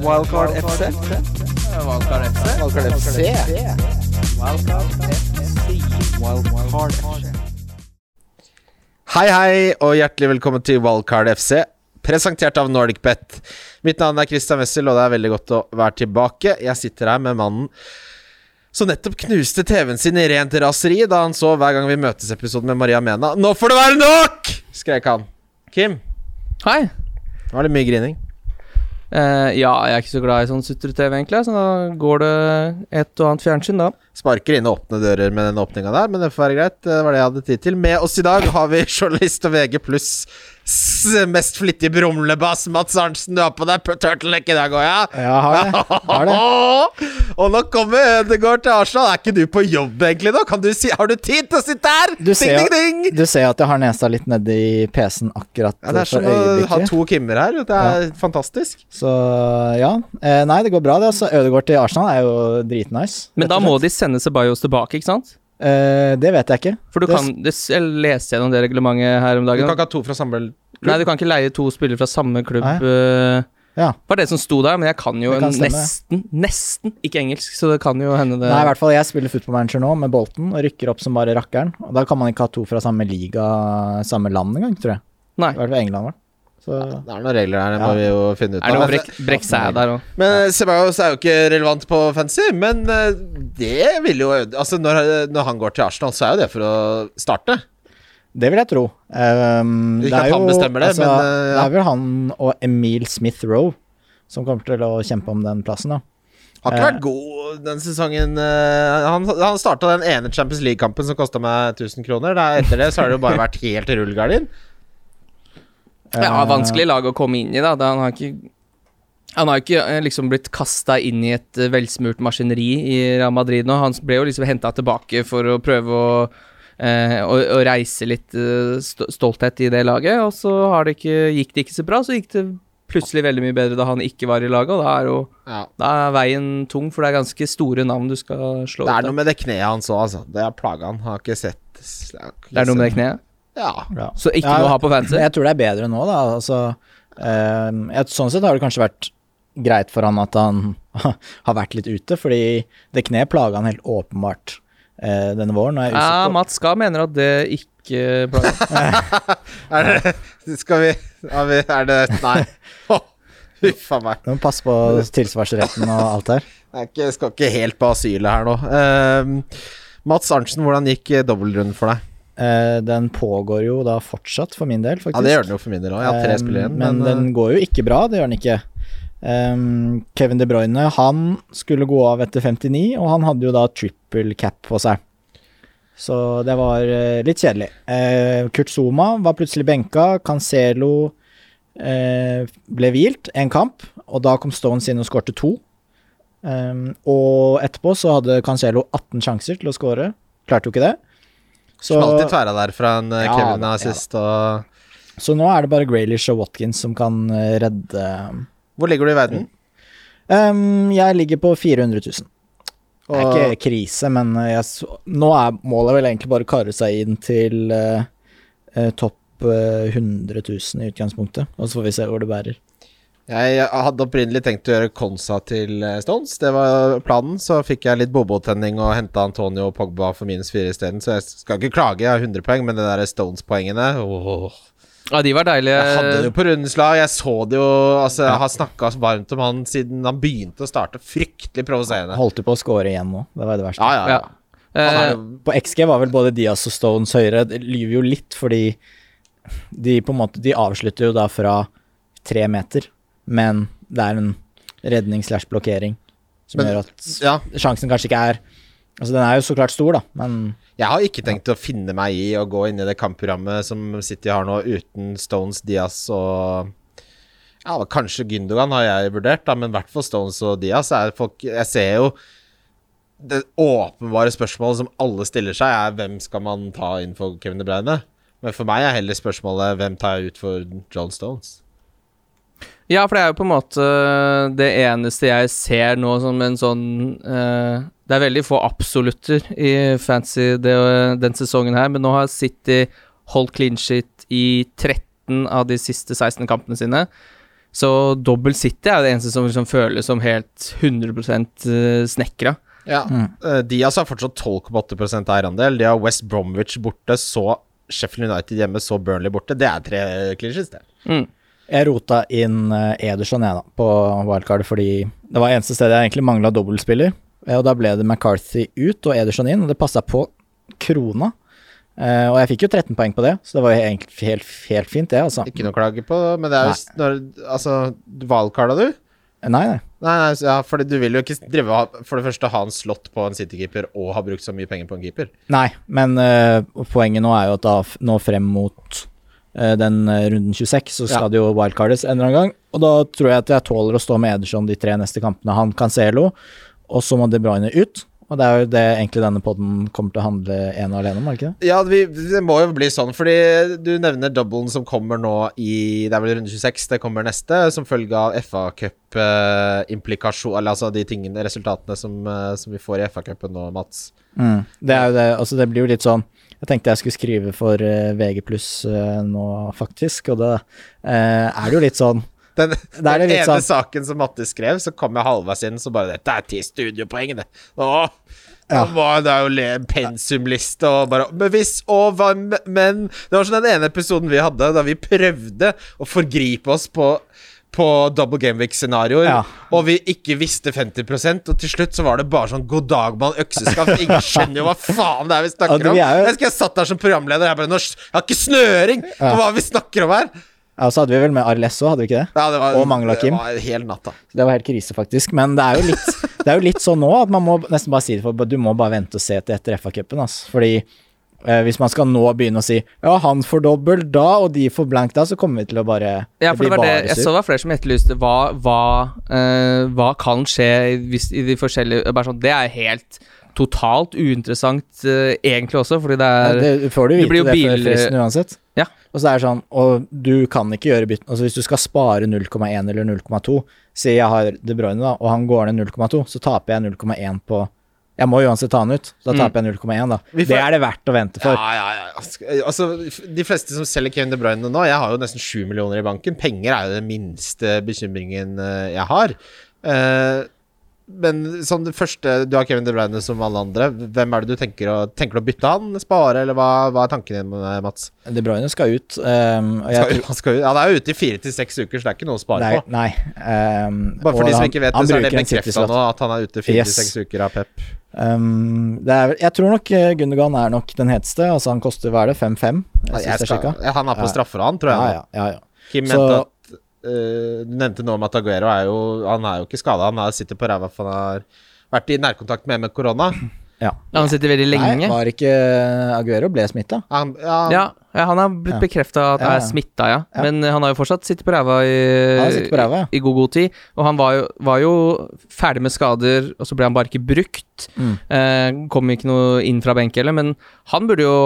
Wildcard FC. Wildcard FC. Wildcard FC. Wildcard FC. Hei, hei, og hjertelig velkommen til Wildcard FC, presentert av NordicBet. Mitt navn er Christian Wessel, og det er veldig godt å være tilbake. Jeg sitter her med mannen som nettopp knuste TV-en sin i rent raseri da han så hver gang vi møtes-episoden med Maria Mena. 'Nå får det være nok!' skrek han. Kim, Hei. nå er det mye grining. Eh, ja, jeg er ikke så glad i sånn sutre-TV, egentlig, så da går det et og annet fjernsyn, da. Sparker inn åpne dører med den åpninga der, men det får være greit. Det var det jeg hadde tid til. Med oss i dag har vi journalist og VG pluss mest flittige brumlebass Mats Arntzen. Du har på deg turtleneck i dag òg, ja? Ja, har det. Har det. og nå kommer Ødegaard til Arsenal. Er ikke du på jobb egentlig nå? Kan du si, har du tid til å sitte her? Du ser, ding, ding, ding! du ser at jeg har nesa litt nedi PC-en akkurat Ja, det er som å ha to Kimmer her. Det er fantastisk. Så ja. Eh, nei, det går bra, det. altså Ødegaard til Arsenal er jo dritnice. Men da må de sende Ceballos tilbake, ikke sant? Uh, Det vet jeg ikke. For du Det- kan det, Jeg leste gjennom det reglementet her om dagen. Du kan ikke ha to fra samme klubb? Nei, du kan ikke leie to spillere fra samme klubb. Nei. eh, Ja. var det som sto der, men jeg kan jo kan nesten, nesten ikke engelsk, så det kan jo hende det Nei, i hvert fall jeg spiller football manager nå med Bolten og rykker opp som bare rakkeren. Og da kan man ikke ha to fra samme liga, samme land engang, tror jeg. Nei. I hvert fall England var det. Så Det er noen regler her, det må Ja. vi jo finne ut Er det noe av. brekk, der òg? Men Ceballos er jo ikke relevant på fancy, men eh, det vil jo Altså, når, når han går til Arsenal, så er jo det for å starte. det vil jeg tro. Um, Ikke det er at han jo- bestemmer det, men, eh, Det er vel han og Emil Smith Roe som kommer til å kjempe om den plassen, da. Har ikke Eh. vært god den sesongen. eh, han han starta den ene Champions League-kampen som kosta meg 1000 kroner. Etter det så har det jo bare vært helt rullegardin. Ja, Eh, vanskelig lag å komme inn i, da. Han har ikke han har ikke eh, liksom blitt kasta inn i et eh, velsmurt maskineri i Real Madrid nå. Han ble jo liksom henta tilbake for å prøve å, eh, å, å reise litt stolthet i det laget, og så har det ikke, gikk det ikke så bra. Så gikk det plutselig veldig mye bedre da han ikke var i laget, og da er jo Ja. da er veien tung, for det er ganske store navn du skal slå Det er ut. noe med det kneet hans òg, altså. Det har plaga han. Har ikke sett Det er noe med det kneet. Ja. ja. Så ikke Ja, noe å ha på fancy. Jeg tror det er bedre nå, da. Altså, eh, sånn sett har det kanskje vært greit for han at han har vært litt ute, fordi det kneet plaga han helt åpenbart eh, denne våren. Og jeg er Ja, usikker på Mats Gahr mener at det ikke plager. Er det Skal vi, er vi Er det Nei. Huff a meg. Du må passe på tilsvarsretten og alt her. Jeg er ikke, skal ikke helt på asylet her nå. Ehm, Mats Arntzen, hvordan gikk dobbeltrunden for deg? Eh, den pågår jo da fortsatt, for min del, faktisk. Ja, Det gjør den jo for min del òg. Jeg har tre Um, spillere igjen. Men, Men, den går jo ikke bra, det gjør den ikke. Kevin De Bruyne han skulle gå av etter 59, og han hadde jo da triple cap på seg. Så det var eh, litt kjedelig. Eh, Kurt Zuma var plutselig benka. Cancelo eh, ble hvilt en kamp, og da kom Stones inn og skårte to. Og etterpå så hadde Cancelo 18 sjanser til å skåre. Klarte jo ikke det. Så, Smalt i tverra der fra en eh, Ja, Kevin assist og så nå er det bare Graylish og Watkins som kan eh, redde Hvor ligger du i verden? Um, jeg ligger på 400 000. Det er ikke krise, men uh, jeg, nå er målet vel egentlig bare å karre seg inn til uh, topp uh, 100 000 i utgangspunktet, og så får vi se hvor det bærer. Jeg hadde opprinnelig tenkt å gjøre Konsa til eh, Stones. Det var planen. Så fikk jeg litt bobotenning og henta Antonio og Pogba for minus fire isteden. Så jeg skal ikke klage, jeg har 100 poeng, men det der Stones-poengene oh. Ja, de var deilige. Jeg hadde det jo på rundens lag. Jeg så det jo Altså, jeg har snakka varmt om han siden han begynte å starte. Fryktelig provoserende. Holdt du på å score igjen nå, det var det verste. Ja, ja, ja. Er Eh, jo På XG var vel både Diaz og Stones høyere. Det lyver jo litt, fordi de på en måte De avslutter jo da fra tre meter, men det er en redning slash blokkering som Men- gjør at ja. sjansen kanskje ikke er Altså, den er jo så klart stor, da, men Jeg har ikke tenkt å finne meg i å gå inn i det kampprogrammet som City har nå, uten Stones, Diaz og Ja, kanskje Gündogan har jeg vurdert, da, men i hvert fall Stones og Diaz er folk Jeg ser jo Det åpenbare spørsmålet som alle stiller seg, er hvem skal man ta inn for Kevin De Bruyne? Men for meg er heller spørsmålet hvem tar jeg ut for John Stones? Ja, for det er jo på en måte det eneste jeg ser nå som en sånn uh, Det er veldig få absolutter i fancy det, den sesongen her, men nå har City holdt clean shit i 13 av de siste 16 kampene sine. Så dobbel City er det eneste som liksom føles som helt 100% snekra. Ja. Mm. Eh, Diaz har fortsatt 12,8% eierandel. De har West Bromwich borte, så Sheffield United hjemme, så Burnley borte. Det er tre clinches, det. Mm. Jeg rota inn eh, Ederson jeg da, på wildcard, fordi det var eneste stedet jeg egentlig mangla dobbeltspiller. Eh, Og da ble det McCarthy ut og Ederson inn, og det passa på krona. Uh, og jeg fikk jo 13 poeng på det, så det var egentlig helt, helt fint, det, altså. Ikke noe klage på, men det er jo når Altså, wildcarda du? Nei, nei. Nei, nei, ja, for du vil jo ikke drive for det første ha en slott på en City-keeper og ha brukt så mye penger på en keeper. Nei, men uh, poenget nå er jo at da nå frem mot den eh, runden 26, så skal Ja. det jo wildcardes en eller annen gang. Og da tror jeg at jeg tåler å stå med Ederson de tre neste kampene. Han Cancelo, og så må De Bruyne ut. Og det er jo det egentlig denne podden kommer til å handle ene og alene om, er det ikke det? Ja, vi, det må jo bli sånn, fordi du nevner doublen som kommer nå i Det er vel runde 26, det kommer neste, som følge av FA-cup-implikasjon Eller altså de tingene, resultatene som, eh, som vi får i FA-cupen nå, Mats. Det er jo det, altså det blir jo litt sånn Jeg tenkte jeg skulle skrive for eh, VG pluss nå, faktisk, og da eh, er det jo litt sånn Den, den ene sånn- saken som Matte skrev, så kom jeg halvveis inn, så bare Dette er ti studiopoeng', det. Åh, Ja. var- Det er jo en pensumliste og bare Men hvis Og hva Men Det var sånn den ene episoden vi hadde, da vi prøvde å forgripe oss på på double gameweek-scenarioer, Ja. og vi ikke visste 50% og til slutt så var det bare sånn god dag, mann, økseskaft. Ingen skjønner jo hva faen det er vi snakker om. Jeg husker jeg satt der som programleder, jeg bare Norsk, Jeg har ikke snøring på hva vi snakker om her! Ja, og så hadde vi vel med Arlesso, hadde vi ikke det? Ja, det var, Og mangla Kim. Det var helt natta. Det var helt krise, faktisk. Men det er jo litt, det er jo litt sånn nå at man må nesten bare si det, for du må bare vente og se til etter FA-cupen. Altså. Fordi eh, hvis man skal nå begynne å si ja, han får dobbel da, og de får blank da, så kommer vi til å bare Ja, for det blir var det jeg så det var flere som etterlyste hva, hva, eh, hva kan skje hvis, i de forskjellige bare sånn, Det er helt totalt uinteressant uh, egentlig også, fordi det Ja, er det får du vite det, det før bil- fristen uansett. Ja. Og så er det sånn, og du kan ikke gjøre bytten Altså hvis du skal spare 0,1 eller 0,2, si jeg har De Bruyne, da, og han går ned 0,2, så taper jeg 0,1 på Jeg må uansett ta han ut, så da Mm. taper jeg 0,1, da. Får- Det er det verdt å vente for. Ja, ja, ja. Altså, de fleste som selger Kevin De Bruyne nå Jeg har jo nesten 7 millioner i banken. Penger er jo den minste bekymringen eh, jeg har. Eh, men sånn det første Du har Kevin De Bruyne som alle andre. Hvem er det du tenker å Tenker å bytte han? Spare, eller hva, hva er tanken din, eh, Mats? De Bruyne skal ut. Um, Skal, han skal, ut. han er jo ute i fire til seks uker, så det er ikke noe å spare Nei, på. nei. um, Bare for de som ikke vet han det, så er det bekrefta nå at han er ute fire til seks uker av Pep. Um, det er, jeg tror nok Gundergan er nok den heteste. Altså Han koster hva er det, 5-5? Jeg Jeg synes jeg skal, sjekka. ja, han er på straffer, han, tror jeg. Ja, ja, ja, ja. Kim Så- eh, Du nevnte nå om at Aguero er jo Han er jo ikke skada, han er, sitter på ræva for han har vært i nærkontakt med med korona. ja. Han sitter veldig lenge. Nei, var ikke Aguero ble smitta? Han, ja, Ja, ja, han har blitt Ja. bekrefta at han er ja. smitta, ja. Ja. Men eh, han har jo fortsatt sittet på ræva i, Han på ræva, ja. i god, god tid. Og han var jo, var jo ferdig med skader, og så ble han bare ikke brukt. Mm. Eh, kom ikke noe inn fra benk heller, men han burde jo,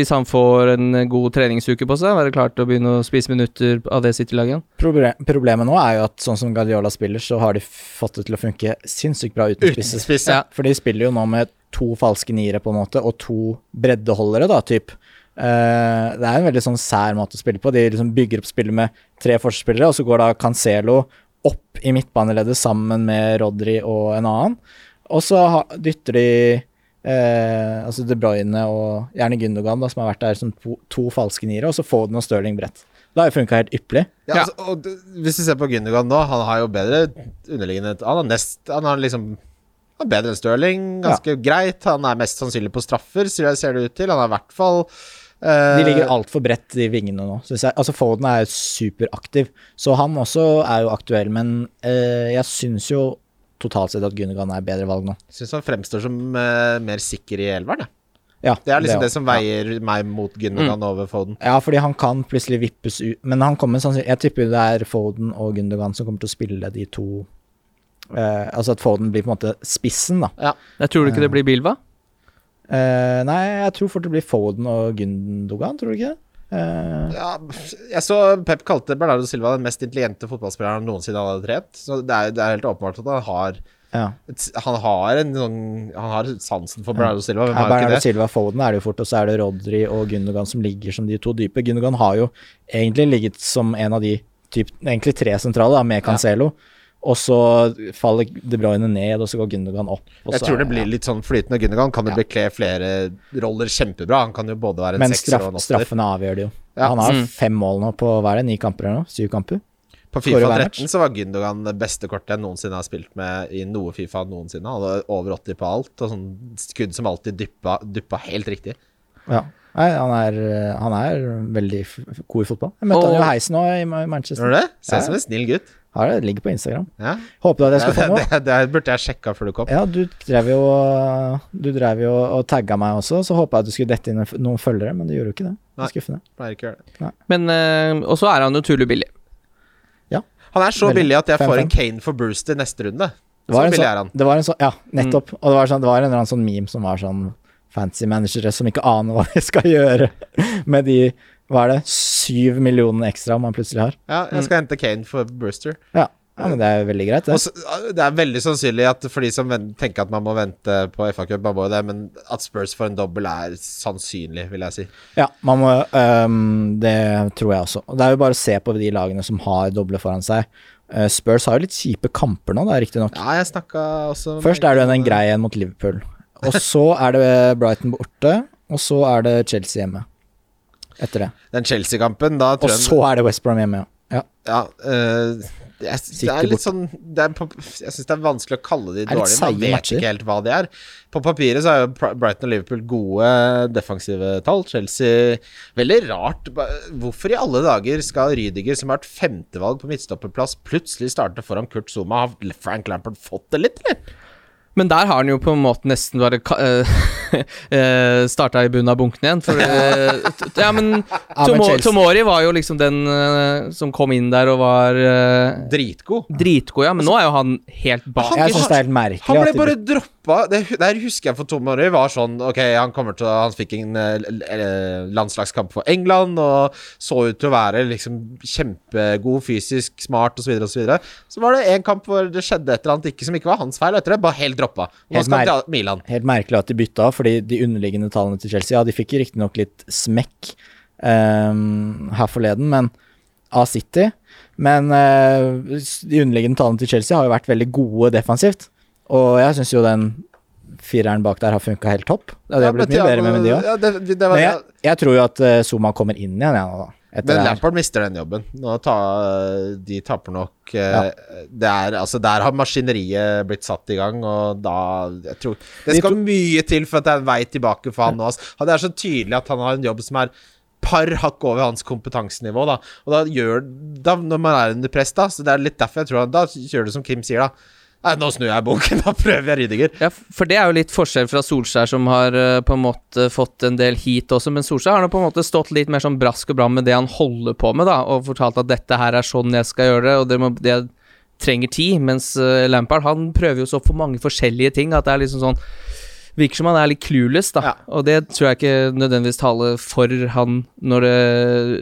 hvis han får en god treningsuke på seg, være klar til å begynne å spise minutter av det City-laget. Proble problemet nå er jo at sånn som Guardiola spiller, så har de fått det til å funke sinnssykt bra uten spisser. Ja. For de spiller jo nå med to falske niere, på en måte, og to breddeholdere, da, typ. Uh, det er en veldig sånn sær måte å spille på. De liksom bygger opp spillet med tre forspillere, og så går da Cancelo opp i midtbaneleddet sammen med Rodri og en annen. Og så dytter de eh, altså De Bruyne og gjerne Gundogan, da, som har vært der som to, to falske niere, og så Foden og Stirling bredt. Det har jo funka helt ypperlig. Ja, Ja. Altså, og hvis du ser på Gundogan nå, han har jo bedre underliggende Han har nest Han har liksom han er bedre enn Stirling, ganske greit. Han er mest sannsynlig på straffer, ser ser det ut til. Han er i hvert fall eh, De ligger altfor bredt, de vingene nå. Jeg. Altså Foden er superaktiv, så han også er jo aktuell. Men eh, jeg syns jo totalt sett at Gundogan er bedre valg nå. Syns han fremstår som uh, mer sikker i elveren, jeg. Ja, Det er liksom det, det som veier meg mot Gundogan over Foden. Ja. ja, fordi han kan plutselig vippes ut Men han kommer sannsynlig Jeg tipper det er Foden og Gundogan som kommer til å spille de to eh, Altså at Foden blir på en måte spissen, da. Ja. Jeg tror du ikke det blir Bilva? Eh, nei, jeg tror fort det blir Foden og Gundogan, tror du ikke det? Eh, Ja, jeg så Pep kalte Bernardo Silva den mest intelligente fotballspilleren han noensinne hadde trent. Så det er, det er helt åpenbart at han har ja. et, Han har en sånn Han har sansen for Bernardo Silva, Ja, Bernardo? Silva Foden er det jo fort, og så er det Rodri og Gundogan som ligger som de to dype. Gundogan har jo egentlig ligget som en av de typ, egentlig tre sentrale, da, med Cancelo. Og så faller De Bruyne ned, og så går Gundogan opp. Og Jeg så tror det blir litt sånn flytende. Gündogan kan jo Ja. bekle flere roller kjempebra. Han kan jo både være en Men sekser straff, og en åtter. straffene avgjør det jo. Ja. Han har Mm. fem mål nå på hva er det, ni kamper eller noe? Syv kamper? På Fifa 13 så var Gundogan det beste kortet jeg noensinne har spilt med i noe Fifa noensinne. Han hadde over 80 på alt, og sånn skudd som alltid dyppa, dyppa helt riktig. Ja. Nei, han er, han er veldig god i fotball. Jeg møtte han jo i heisen nå i Manchester. Gjør du det? Ser Ja. ut som en snill gutt. Har det, ligger på Instagram. Ja. Håper at jeg skal Det, få noe. det, det burde jeg sjekka før du kom. Ja, du drev jo Du drev jo og tagga meg også, så håpa jeg at du skulle dette inn noen følgere, men du gjorde jo ikke det. Det Nei. er Skuffende. Pleier ikke gjøre det. Men eh, Og så er han utrolig billig. Ja. Han er så Veldig. billig at jeg får en Kane for Brewster neste runde. Så var, billig sånn, er han. det var en sånn Ja, nettopp. Og det var, sånn, det var en eller annen sånn meme som var sånn fancy managere som ikke aner hva de skal gjøre med de Hva er det? Syv millioner ekstra man plutselig har. Ja, jeg skal hente Kane for Brewster. Ja, ja men det er veldig greit, det. så- det er veldig sannsynlig at for de som tenker at man må vente på FA Cup, man må jo det, men at Spurs får en dobbel er sannsynlig, vil jeg si. Ja, man må um, Det tror jeg også. Det er jo bare å se på de lagene som har doble foran seg. Eh, Spurs har jo litt kjipe kamper nå, da, riktignok. Ja, jeg snakka også Først er det en grei en mot Liverpool. Og så er det Brighton borte, og så er det Chelsea hjemme. Etter det. Den Chelsea-kampen, da Og jeg så er det West Brom hjemme, ja. Ja, Uh, jeg, det er litt sånn det er på, Jeg syns det er vanskelig å kalle de dårlige. Man vet matcher. ikke helt hva de er. På papiret så er jo Brighton og Liverpool gode defensive tall. Chelsea Veldig rart. Hvorfor i alle dager skal Rydiger, som har vært femtevalg på midtstopperplass, plutselig starte foran Kurt Zuma? Har Frank Lampard fått det litt, eller? Men der har han jo på en måte nesten bare ka- uh, starta i bunnen av bunken igjen. For uh, Ja, men Tomo Tomori var jo liksom den eh, som kom inn der og var eh, Dritgod. dritgod, ja. Men nå er jo han helt bak. Jeg synes det er helt merkelig Han ble bare droppa det, Der husker jeg for Tomori var sånn Ok, han kommer til Han fikk en eh, eh, landslagskamp for England og så ut til å være liksom kjempegod fysisk, smart osv. Så, videre, og så, så var det en kamp hvor det skjedde et eller annet ikke som ikke var hans feil, etter det bare helt droppa. Nå Helt skal han mer- til Milan. Helt merkelig at de bytta, fordi de underliggende tallene til Chelsea Ja, de fikk riktignok litt smekk um, her forleden, men av City. Men uh, de underliggende tallene til Chelsea har jo vært veldig gode defensivt. Og jeg syns jo den fireren bak der har funka helt topp. Det det har blitt mye bedre med, med de òg. Ja, Men jeg, jeg tror jo at uh, Zuma kommer inn igjen, jeg nå, da. Men. Lampard mister den jobben. Ta, de taper nok ja. Det er Altså, der har maskineriet blitt satt i gang, og da tror Det skal mye til for at det er en vei tilbake for han nå. Det er så tydelig at han har en jobb som er par hakk over hans kompetansenivå, da. Og da gjør da, Når man er under press, da, så det er litt derfor jeg tror han Da gjør du som Kim sier, da. Nei, nå snur jeg boken, da prøver jeg Rydiger. Ja, for det er jo litt forskjell fra Solskjær, som har eh, på en måte fått en del heat også. Men Solskjær har nå på en måte stått litt mer sånn brask og bram med det han holder på med, da, og fortalt at dette her er sånn jeg skal gjøre det, og det, må, jeg trenger tid. Mens eh, Lampard han prøver jo så for mange forskjellige ting at det er liksom sånn Virker som han er litt clueless, da. Ja. Og det tror jeg ikke nødvendigvis taler for han når det,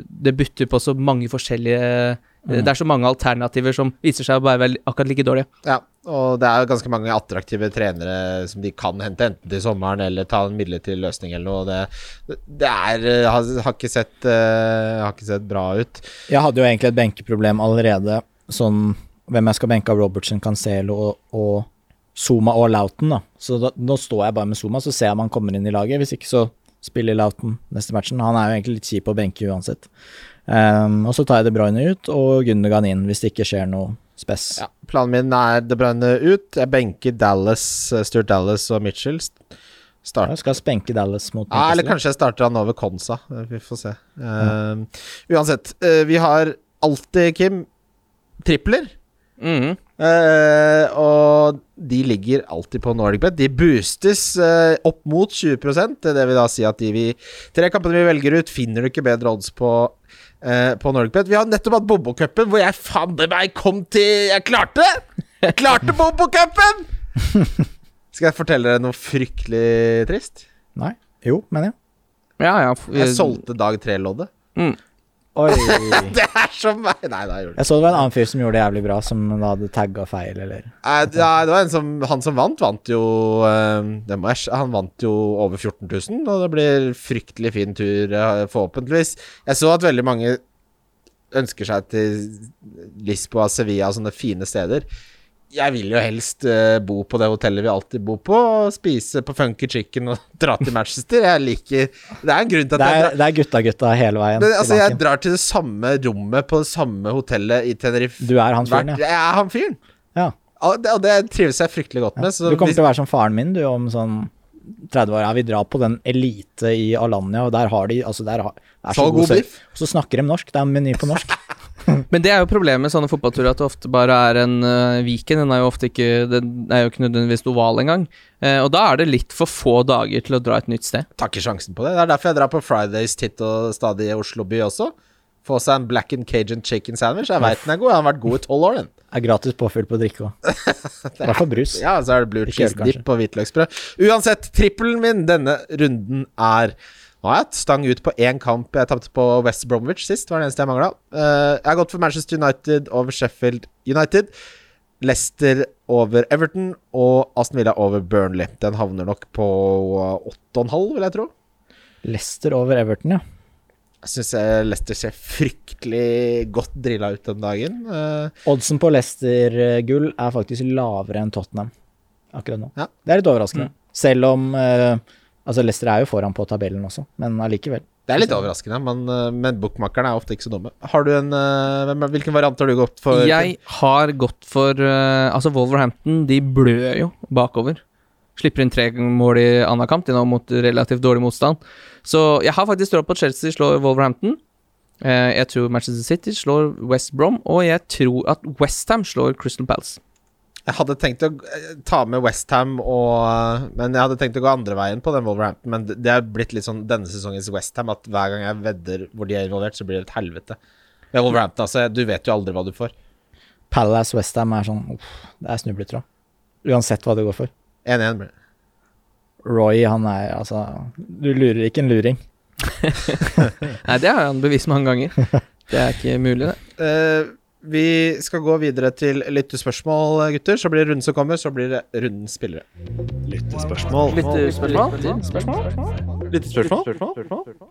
det bytter på så mange forskjellige Det er så mange alternativer som viser seg å være akkurat like dårlige. Ja, og det er ganske mange attraktive trenere som de kan hente, enten til sommeren eller ta en midlertidig løsning eller noe. Det, det er eh, har, har, ikke sett, uh, har ikke sett bra ut. Jeg hadde jo egentlig et benkeproblem allerede, sånn hvem jeg skal benke av Robertson, Cancelo og, og Zuma og Lauten, da. Så da, nå står jeg bare med Zuma, så ser jeg om han kommer inn i laget. Hvis ikke så spiller Lauten neste matchen. Han er jo egentlig litt kjip å benke uansett. Um, og så tar jeg De Bruyne ut og Gundergan inn hvis det ikke skjer noe spess. Ja, planen min er De Bruyne ut. Jeg benker Dallas, eh, Stuart Dallas og Mitchell. Start. Jeg skal spenke Dallas mot Ja, eller kanskje jeg starter han over Konsa. Eh, Vi får se. Eh, uansett, uh, vi har alltid, Kim, tripler. Mm. Uh, og de ligger alltid på Nordic Bet. De boostes uh, opp mot 20% Det vil da si at de vi tre kampene vi velger ut, finner du ikke bedre odds på eh, på NordicBet. Vi har nettopp hatt Bobo-cupen, hvor jeg fader meg kom til Jeg klarte! Jeg klarte Bobo-cupen! Skal jeg fortelle dere noe fryktelig trist? Nei? Jo, mener jeg. Ja, ja. Jeg solgte dag tre-loddet. Mm. Oi. Det er så meg! Nei, nei, jeg. Jeg så det var en annen fyr som gjorde det jævlig bra, som da hadde tagga feil, eller Nei, det det var en som Han som vant, vant jo eh, jeg, Han vant jo over 14 000, og det blir fryktelig fin tur, eh, forhåpentligvis. Jeg så at veldig mange ønsker seg til Lisboa, Sevilla og sånne fine steder. Jeg vil jo helst uh, bo på det hotellet vi alltid bor på, og spise på Funky Chicken og dra til Manchester. Jeg liker Det er en grunn til at Det jeg er, drar det er gutta-gutta hele veien. men, altså, jeg drar til det samme rommet på det samme hotellet i Tenerife. Du er han fyren, ja. Jeg er han fyren. ja. Og det, og det trives jeg fryktelig godt med. Så Du kommer til å være som faren min, du, om sånn 30 år. Ja, vi drar på den elite i Alanya, og der har de Altså, der har, er så, Så god god biff. Og så snakker de norsk. Det er en meny på norsk. Men det er jo problemet med sånne fotballturer, at det ofte bare er en uh, Viken. Den er jo ofte ikke Den er jo ikke nødvendigvis oval engang. Uh, og da er det litt for få dager til å dra et nytt sted. tar ikke sjansen på det. Det er derfor jeg drar på Fridays titt og stadig i Oslo by også. Få seg en black and cajun chicken sandwich. Jeg veit den er god. Den har vært god i tolv år, den. Er gratis påfyll på drikke òg. I hvert fall brus. Ja, så er det blue cheese dip og hvitløksbrød. Uansett, trippelen min denne runden er Nå har jeg stang ut på én kamp jeg tapte på West Bromwich sist. var det eneste jeg mangla. jeg har gått for Manchester United over Sheffield United. Leicester over Everton og Aston Villa over Burnley. Den havner nok på åtte og en halv, vil jeg tro. Leicester over Everton, ja. Jeg syns Leicester ser fryktelig godt drilla ut den dagen. Eh, Oddsen på Leicester-gull er faktisk lavere enn Tottenham akkurat nå. Ja. Det er litt overraskende. Selv om eh, Altså, Leicester er jo foran på tabellen også, men allikevel. det er litt overraskende, men, eh, men bookmakerne er ofte ikke så dumme. Har du en eh, Hvilken variant har du gått for? Jeg har gått for eh, Altså, Wolverhampton, de blør jo bakover. Slipper inn tre mål i annen kamp, de nå mot relativt dårlig motstand. Så jeg har faktisk trodd på at Chelsea slår Wolverhampton. Eh, jeg tror Manchester City slår West Brom, og jeg tror at Westham slår Crystal Palace. Jeg hadde tenkt å eh, ta med Westham og Men jeg hadde tenkt å gå andre veien på den Wolverhampton. Men det- det er blitt litt sånn denne sesongens Westham at hver gang jeg vedder hvor de er involvert, så blir det et helvete. Med Wolverhampton, altså. Du vet jo aldri hva du får. Palace Westham er sånn uff, Det er snubletråd. Uansett hva du går for. 1-1 blir det. Roy, han er altså Du lurer ikke en luring. Nei, det har han bevist mange ganger. Det er ikke mulig, det. Eh, vi skal gå videre til lyttespørsmål, gutter. Så blir det runden som kommer, så blir det rundens spillere. Lyttespørsmål.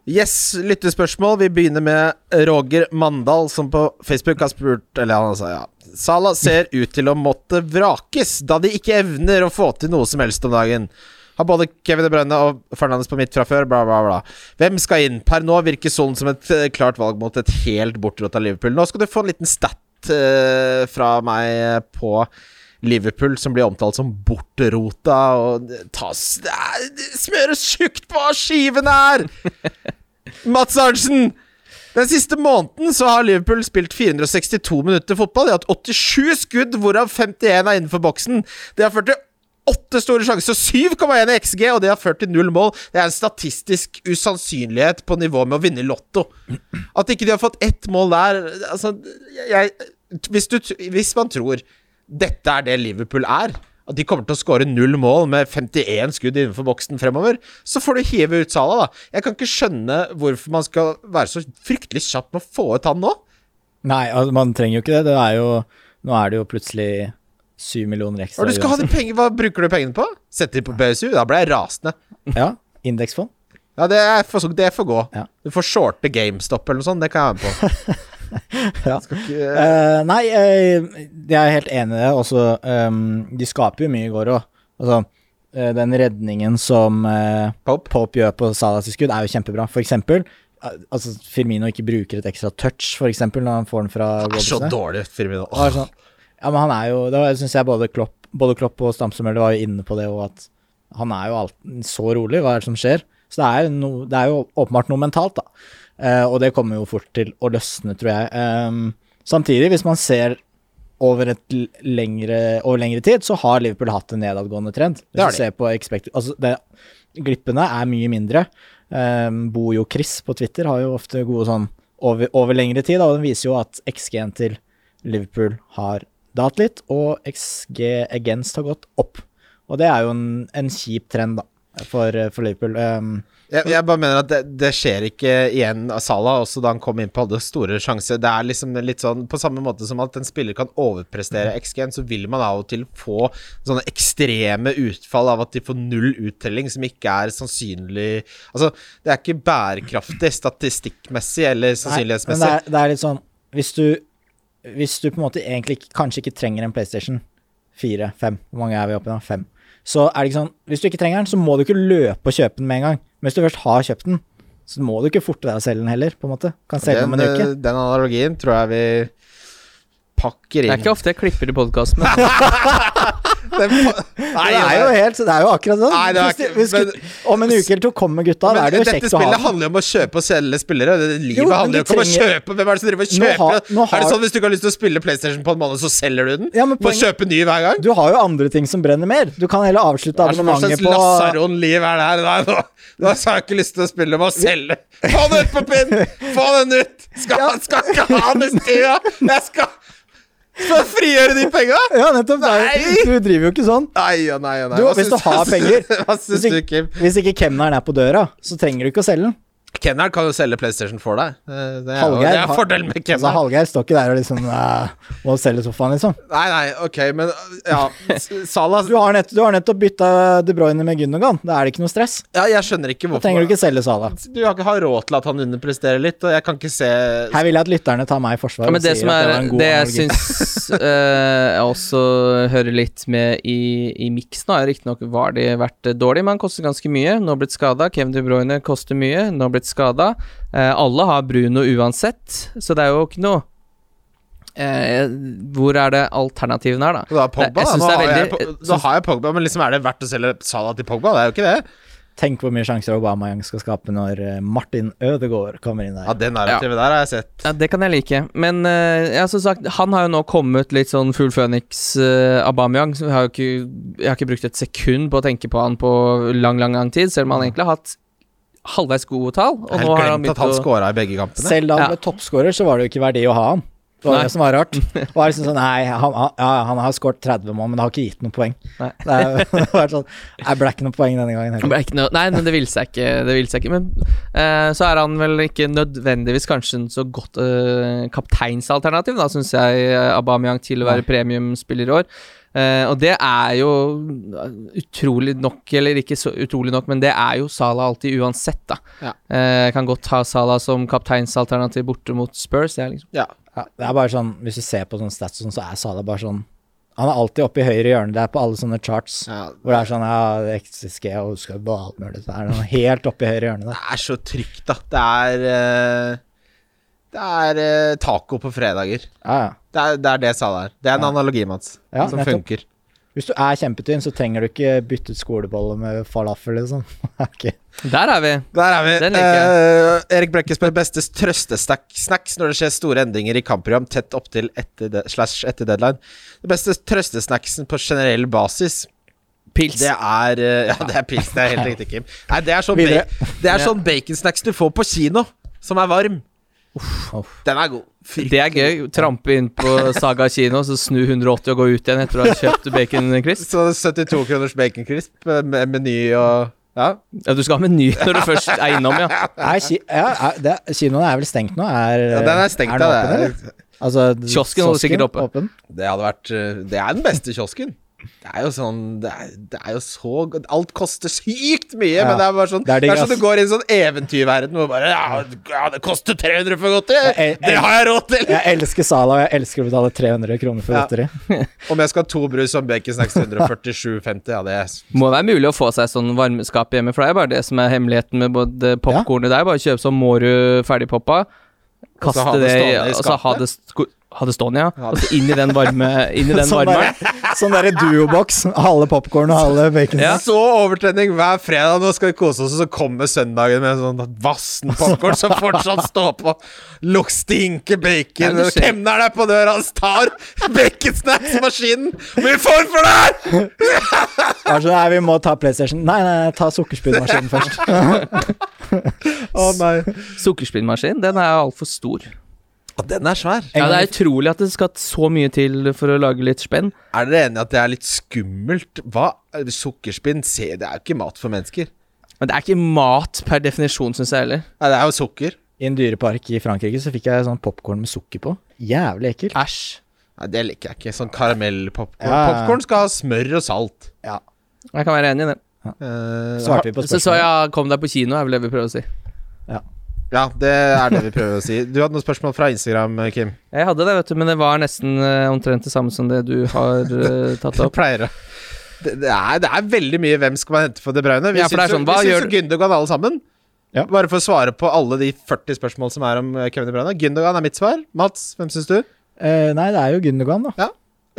Yes, lyttespørsmål. Vi begynner med Roger Mandal, som på Facebook har spurt Eller han sa ja. Salah ser ut til å måtte vrakes, da de ikke evner å få til noe som helst om dagen. Har både Kevin De Bruyne og Fernandes på midt fra før, bla, bla, bla. Hvem skal inn? Per nå virker Solen som et eh, klart valg mot et helt bortrådt av Liverpool. Nå skal du få en liten stat uh, fra meg på Liverpool, som blir omtalt som bortrota, og tas smøres tjukt på skivene skiven er! Mats Arntzen! Den siste måneden så har Liverpool spilt 462 minutter fotball. De har hatt 87 skudd, hvorav 51 er innenfor boksen. De har ført til åtte store sjanser, 7,1 i XG, og det har ført til null mål. Det er en statistisk usannsynlighet på nivå med å vinne Lotto. At ikke de har fått ett mål der Altså, jeg, hvis, du, hvis man tror dette er det Liverpool er, at de kommer til å skåre null mål med 51 skudd innenfor boksen fremover, så får du hive ut Salah, da. Jeg kan ikke skjønne hvorfor man skal være så fryktelig kjapp med å få ut han nå. Nei, altså, man trenger jo ikke det. Det er jo Nå er det jo plutselig syv millioner ekstra. Og du skal ha de penger, Hva bruker du pengene på? Sette de på BSU? Da blir jeg rasende. Ja, indeksfond. Ja, det, er for, det får gå. Ja. Du får shorte GameStop eller noe sånt. Det kan jeg være med på. Ja. Ikke, Uh, nei, uh, jeg er helt enig i det. Også, um, de skaper jo mye i går òg. Altså, eh, den redningen som Pope? Pope gjør på Salas skudd, er jo kjempebra. For eksempel altså, Firmino ikke bruker et ekstra touch, for eksempel, når han får den fra Det er så dårlig, Firmino. Er sånn, ja, men han er jo Det syns jeg både Klopp, både Klopp og Stamsemøller var jo inne på det, og at han er jo alt, så rolig. Hva er det som skjer? Så det er no, det er jo åpenbart noe mentalt, da. Eh, og det kommer jo fort til å løsne, tror jeg. Ehm, samtidig, hvis man ser over, et lengre, over lengre tid, så har Liverpool hatt en nedadgående trend. Hvis Det du ser på expect, altså det, Glippene er mye mindre. Um, Bojo Chris på Twitter har jo ofte gode sånn over, over lengre tid, da, og den viser jo at XG-en til Liverpool har dalt litt, og XG against har gått opp. Og det er jo en, en kjip trend, da, for, for Liverpool. Um, Jeg, jeg bare mener at det, det skjer ikke igjen av Salah, også da han kom inn på hadde store sjanser. Det er liksom litt sånn På samme måte som at en spiller kan overprestere XG-en, så vil man av og til få sånne ekstreme utfall av at de får null uttelling, som ikke er sannsynlig Altså, det er ikke bærekraftig statistikkmessig eller sannsynlighetsmessig. Nei, men det er, det er litt sånn hvis du Hvis du på en måte egentlig kanskje ikke trenger en PlayStation 4, 5 Hvor mange er vi oppe i nå? 5. Så er det ikke sånn Hvis du ikke trenger den, så må du ikke løpe og kjøpe den med en gang. Men hvis du først har kjøpt den, så må du ikke forte deg å selge den heller, på en måte. Kan selge den om en uke. eh, den analogien tror jeg vi pakker inn. Det er ikke ofte jeg klipper i podkasten, men Pa- Nei, det er jo helt Det er jo akkurat sånn. Nei, det ikke- vi om en uke eller to kommer gutta, da Men er det jo dette kjekt å ha spillet handler jo om å kjøpe og selge spillere. Det- Livet Jo, handler jo ikke om å kjøpe. Hvem er det som driver og Nå kjøper? har- nå Er det har- sånn hvis du ikke har lyst til å spille PlayStation på en måned, så selger du den? Ja, men Må poenget- kjøpe ny hver gang? Du har jo andre ting som brenner mer. Du kan heller avslutte Hva slags abonnementet på lasaron-liv er det her? Nei, nå, nå har jeg ikke lyst til å spille, med å selge. Få den ut på pinn! Få den ut! Skal, skal ikke ha den i stua! Jeg skal Skal frigjøre de penga! Ja, nettopp. er Du driver jo ikke sånn. Nei nei nei. Du, hvis du har penger Hva syns du, Kim? hvis ikke kemneren er på døra, så trenger du ikke å selge den. Kennard kan jo selge PlayStation for deg. Eh, Det er, Hallgeir det er fordelen med Altså, Hallgeir står ikke der og liksom uh, må selge sofaen, liksom. Nei, nei, ok, men ja. Salas Du har, nett, du har nettopp bytta De Bruyne med Gundogan. Da er det ikke noe stress. Ja, jeg skjønner ikke hvorfor Da trenger du ikke selge Sala. Du har ikke råd til at han underpresterer litt, og jeg kan ikke se Her vil jeg at lytterne tar meg i forsvar. Ja, men det som er det Det jeg syns uh, jeg også hører litt med i, i miksen, har riktignok var de vært dårlig, men han koster ganske mye. Nå blitt skada. Kevin De Bruyne koster mye, nå blitt skada. Eh, alle har Bruno uansett, så det er jo ikke noe eh, Hvor er det alternativene her, da? Da har Pogba, Jeg da. Nå er har veldig- jeg da har jeg Pogba, men liksom er det verdt å selge Salah til Pogba? Det er jo ikke det. Tenk hvor mye sjanser Aubameyang skal skape når eh, Martin Ødegaard kommer inn der. Ja, det narrativet der har jeg sett. Ja, Det kan jeg like. Men eh, ja, som sagt, han har jo nå kommet litt sånn full Phoenix uh, Aubameyang. Jeg har ikke, jeg har ikke brukt et sekund på å tenke på han på lang, lang lang tid, selv om han egentlig har hatt halvveis gode tall. Og Jeg nå har har han helt at han i begge kampene. Selv da han Ja. ble toppskårer, så var det jo ikke verdi å ha han. Det var Nei. det som var rart. Det var liksom sånn, nei, han, han, ja, han har skåret 30 mål, men det har ikke gitt noen poeng. Nei. Det, er, det var sånn, jeg ble ikke noen poeng denne gangen heller. ikke noe, nei, men det vil seg ikke. Det vil seg ikke Men uh, så er han vel ikke nødvendigvis kanskje en så godt uh, kapteinsalternativ, da, syns jeg, Abameyang Aubameyang til å være premiumspiller i år. Eh, og det er jo utrolig nok, eller ikke så utrolig nok, men det er jo Salah alltid uansett, da. Ja. Uh, kan godt ha Salah som kapteinsalternativ borte mot Spurs. Det er liksom Ja. Ja, det er bare sånn, hvis du ser på sånne stats, sånn, så er Salah bare sånn Han er alltid oppe i høyre hjørne. Det er på alle sånne charts. Ja, Hvor det er sånn Ja, XSG og husker bare alt mulig. Så er det helt oppe i høyre hjørne Det er så trygt, da. Det er eh, Det er eh, taco på fredager. Ja, ja. Det er det, er det jeg sa der. Det er en Ja. analogi, Mats, Ja, som nettopp. funker. Hvis du er kjempetynn, så trenger du ikke bytte ut skolebolle med falafel, liksom. Ok. Der er vi. Der er vi. Den liker Eh, Erik Brekke spør beste trøstesnacks når det skjer store endringer i kampprogram tett opptil etter, de, slash etter deadline. Det beste trøstesnacksen på generell basis, Pils. det er eh, Ja, det er pils. Det er helt riktig, Kim. Nei, det er sånn, Videre. ba det er sånn baconsnacks du får på kino, som er varm. Uff. Den er god. Det er gøy. Trampe inn på Saga kino, så snu 180 og gå ut igjen etter å ha kjøpt bacon crisp. Så 72 kroners baconcrisp eh, med meny og Ja. Ja, du skal ha meny når du først er innom, ja. Nei, ki ja, er det, kinoen er vel stengt nå? Er, ja den er stengt, den åpen, Det eller? er, Altså, Kiosken holder sikkert oppe. Åpen? det hadde vært eh, Det er den beste kiosken. Det er jo sånn Det er, det er jo så Alt koster sykt mye, Ja. men det er bare sånn Det er Det det er sånn du går i en sånn eventyrverden hvor bare ja, ja, det koster 300 for godteri! Jeg- jeg- Det har jeg råd til! Jeg elsker Sala, og jeg elsker å betale 300 kroner for Ja. godteri. Om jeg skal ha to brus og baconsnacks til 147,50, ja, det er Må være mulig å få seg sånn varmeskap hjemme, for det er bare det som er hemmeligheten med både popkornet der. Bare kjøpe sånn Mårud ferdigpoppa, kaste det det i Og så ha det, sko- Stonia. ja. Ja. Og så inn i den varme Inn i den Sånn varmeren. der- Sånn der duoboks. Halve popkorn og halve bacon. Ja. Så overtrening hver fredag. Nå skal vi kose oss, og så kommer søndagen med sånn vassen popkorn som fortsatt står på. Lukk stinker bacon. Kemneren er på døra, han tar baconsnacksmaskinen. Mye får for det her?! Sånn, nei, vi må ta PlayStation. Nei, nei, nei, ta sukkerspinnmaskinen først. Å nei. Sukkerspinnmaskin, den er altfor stor. Den er svær. Ja, det er utrolig at det skal så mye til for å lage litt spenn. Er dere enig i at det er litt skummelt? Hva? Sukkerspinn? Se, det er jo ikke mat for mennesker. Men det er ikke mat per definisjon, syns jeg heller. Nei, det er jo sukker. I en dyrepark i Frankrike så fikk jeg sånn popkorn med sukker på. Jævlig ekkelt. Æsj. Nei, det liker jeg ikke. Sånn karamellpopkorn. Ja. Popkorn skal ha smør og salt. Ja. Jeg kan være enig i det. Uh, Svarte vi på Så så spørsmålet? jeg kom deg på kino, er vel det vi prøver å si. Ja, det er det vi prøver å si. Du hadde noen spørsmål fra Instagram, Kim? Jeg hadde det, vet du, men det var nesten eh, omtrent det samme som det du har eh, tatt Det opp. pleier å det, det, er, det er veldig mye hvem skal man hente for De Braune'? Vi Ja, det syns sånn, gjør jo Gündogan alle sammen. Ja. Bare for å svare på alle de 40 spørsmål som er om eh, Kevin De Bruyne. Gündogan er mitt svar. Mats, hvem syns du? Eh, nei, det er jo Gundogan, da. Ja.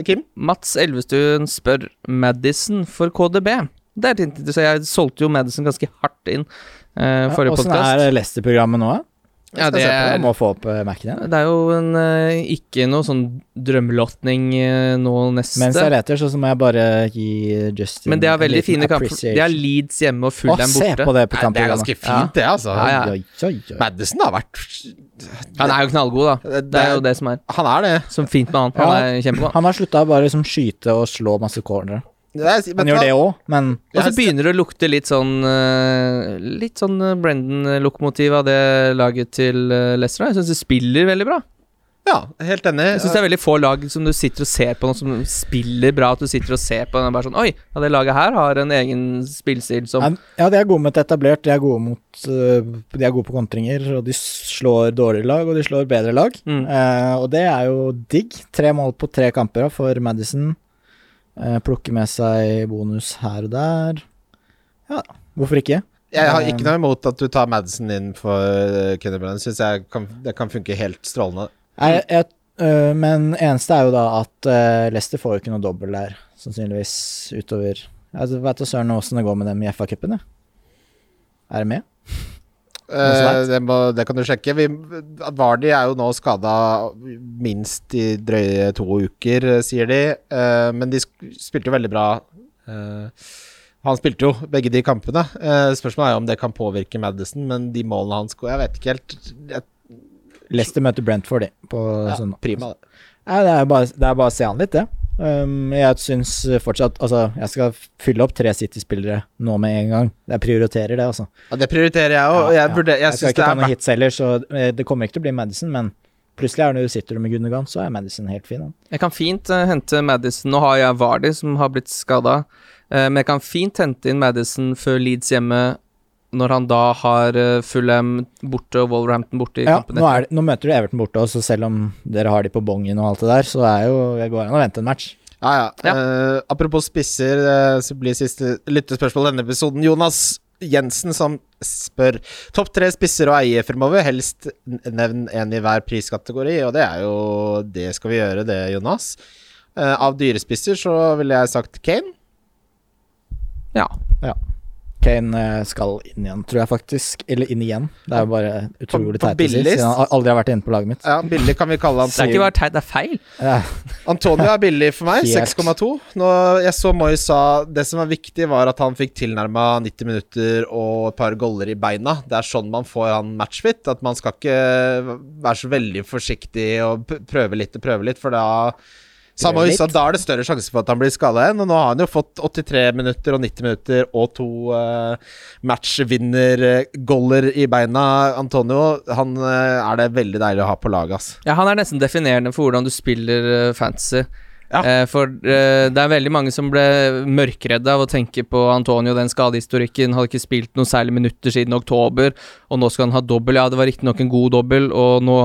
Kim? Mats Elvestuen spør Madison for KDB. Det er litt interessant. Jeg solgte jo Madison ganske hardt inn uh, forrige Åssen podkast. er Leicester-programmet nå? da? Ja, det er, igjen. det er jo en, eh, ikke noe sånn drømmelåtning eh, nå neste. Mens jeg leter, så, så må jeg bare gi Justin Men det er veldig fine kamper. appreciation. De har Leeds hjemme og Å, dem se borte. på det på Nei, det er ganske fint, det, altså. Ja, ja. Madison har vært Han er jo knallgod, da. Det er jo det som er Han er det. Som fint med han. Han er kjempegod. Han har slutta å bare liksom skyte og slå masse cornere. Det er, Han gjør det òg, men Og så begynner det å lukte litt sånn eh, Litt sånn eh, Brendan-lokomotiv av det laget til Lester Leicester. Jeg syns det spiller veldig bra. Ja, helt enig. Jeg syns det er veldig få lag som du sitter og ser på, noe som spiller bra. At du sitter og ser på den og bare sånn Oi, ja, det laget her har en egen spillstil som Ja, de er gode mot etablert, de er gode mot De er gode på kontringer, og de slår dårligere lag, og de slår bedre lag. Mm. Eh, og det er jo digg. Tre mål på tre kamper for Madison. Eh, plukke med seg bonus her og der. Ja, hvorfor ikke? Jeg har ikke noe imot at du tar Madison inn for uh, Kenny Brennan. Syns jeg kan, det kan funke helt strålende. Jeg, jeg, øh, men eneste er jo da at øh, Leicester får jo ikke noe dobbel der, sannsynligvis, utover Jeg vet da søren åssen det går med dem i FA-cupen, jeg. Er det med? Eh, det, må, det kan du sjekke. Vi, Vardi er jo nå skada minst i drøye to uker, sier de. Eh, men de spilte jo veldig bra. Eh, han spilte jo begge de kampene. Eh, spørsmålet er jo om det kan påvirke Madison, men de målene han skårer Jeg vet ikke helt. Jeg, Leicester møter Brentford, de, på ja, sånn. prima, det. Det er bare, det er bare å se an litt, det. Um, jeg syns fortsatt Altså, jeg skal fylle opp tre City-spillere nå med en gang. Jeg prioriterer det, altså. Ja, det prioriterer jeg òg. Ja, jeg, burde- jeg, Jeg skal ikke ta noen hits heller, så eh, det kommer ikke til å bli Madison, men plutselig er det når du sitter med Gunnegan så er Madison helt fin. Han. Jeg kan fint uh, hente Madison. Nå har jeg Vardy, som har blitt skada. men jeg kan fint hente inn Madison før Leeds hjemme, når han da har uh, Fulham borte og Wolverhampton borte i Ja, kampen nå, er det, nå møter du Everton borte, også selv om dere har de på bongen og alt det der, så er jo Jeg går an å vente en match. Ja, ja. Ja. Uh, apropos spisser, uh, så blir siste lyttespørsmål denne episoden Jonas Jensen som spør Topp tre spisser å eie fremover, helst nevn en i hver priskategori, og det er jo Det skal vi gjøre, det, Jonas. Uh, av dyrespisser så ville jeg sagt Kane. Ja. Ja. Kane eh, skal inn igjen, tror jeg faktisk. Eller inn igjen. Det er jo bare utrolig teit å si, siden han aldri har vært inne på laget mitt. Ja, billig kan vi kalle han. Det er ikke bare teit, det er feil. Ja, Antonio er billig for meg, 6,2. Nå, jeg så Moy sa Det som var viktig, var at han fikk tilnærma 90 minutter og et par goller i beina. Det er sånn man får han matchfit. At man skal ikke være så veldig forsiktig og prøve litt og prøve litt, for da Sa Prøve Moi sa litt. da er det større sjanse for at han blir skada igjen. Og nå har han jo fått 83 minutter og 90 minutter og to uh, matchvinnergoller i beina. Antonio, han uh, er det veldig deilig å ha på laget, ass. Ja, han er nesten definerende for hvordan du spiller uh, fantasy. Ja. For det er veldig mange som ble mørkredde av å tenke på Antonio, den skadehistorikken. Hadde ikke spilt noen særlig minutter siden oktober, og nå skal han ha dobbel. Ja, det var riktignok en god dobbel, og nå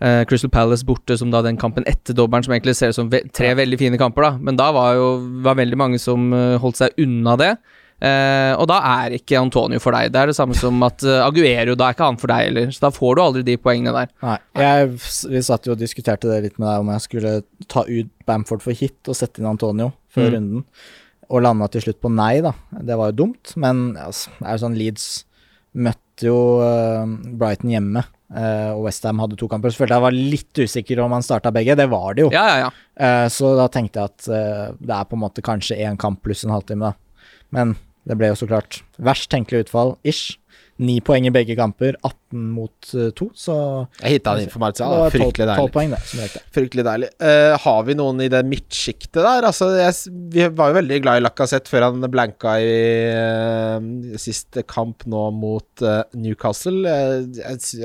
eh, Crystal Palace borte, som da den kampen etter dobbelen, som egentlig ser ut som ve tre veldig fine kamper, da. Men da var jo var veldig mange som uh, holdt seg unna det. Uh, og da er ikke Antonio for deg. Det er det samme som at Aguero, da er ikke han for deg heller. Så da får du aldri de poengene der. Nei. Jeg, vi satt jo og diskuterte det litt med deg om jeg skulle ta ut Bamford for hit og sette inn Antonio før Mm. runden, og landa til slutt på nei, da. Det var jo dumt, men altså, det er jo sånn Leeds møtte jo eh, Brighton hjemme, eh, og Westham hadde to kamper. Så følte jeg var litt usikker om han starta begge. Det var det jo. Ja, ja, ja. Eh, så da tenkte jeg at det er på en måte kanskje én kamp pluss en halvtime, da. Men det ble jo så klart verst tenkelig utfall, ish. Ni poeng i begge kamper, 18 mot eh, to, så Jeg hitta for Martial. det var Fryktelig 12, deilig. poeng, det, som. Fryktelig deilig. Uh, har vi noen i det midtsjiktet der? Altså, jeg, vi var jo veldig glad i Lacassette før han blanka i uh, siste kamp nå mot uh, Newcastle. Uh, s-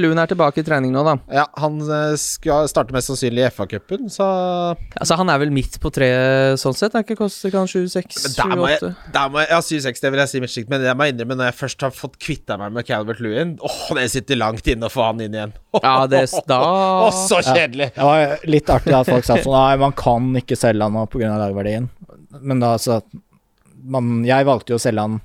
Loon er tilbake i trening nå, da. ja, han eh, skal starte mest sannsynlig i FA-cupen, så Altså, han er vel midt på treet sånn sett? Er ikke koster kanskje 7-6, Men der må jeg, 7-8? der må jeg Ja, 7-6, det vil jeg si midtsjikt, men jeg må innrømme, når jeg først har har fått kvitta meg med Calvert Lewin. Åh, det sitter langt inne å få han inn igjen. Ja, det da Åh, så kjedelig! Det var litt artig at folk sa sånn Nei, man kan ikke selge han nå pga. lagverdien. Men da altså man, Jeg valgte jo å selge han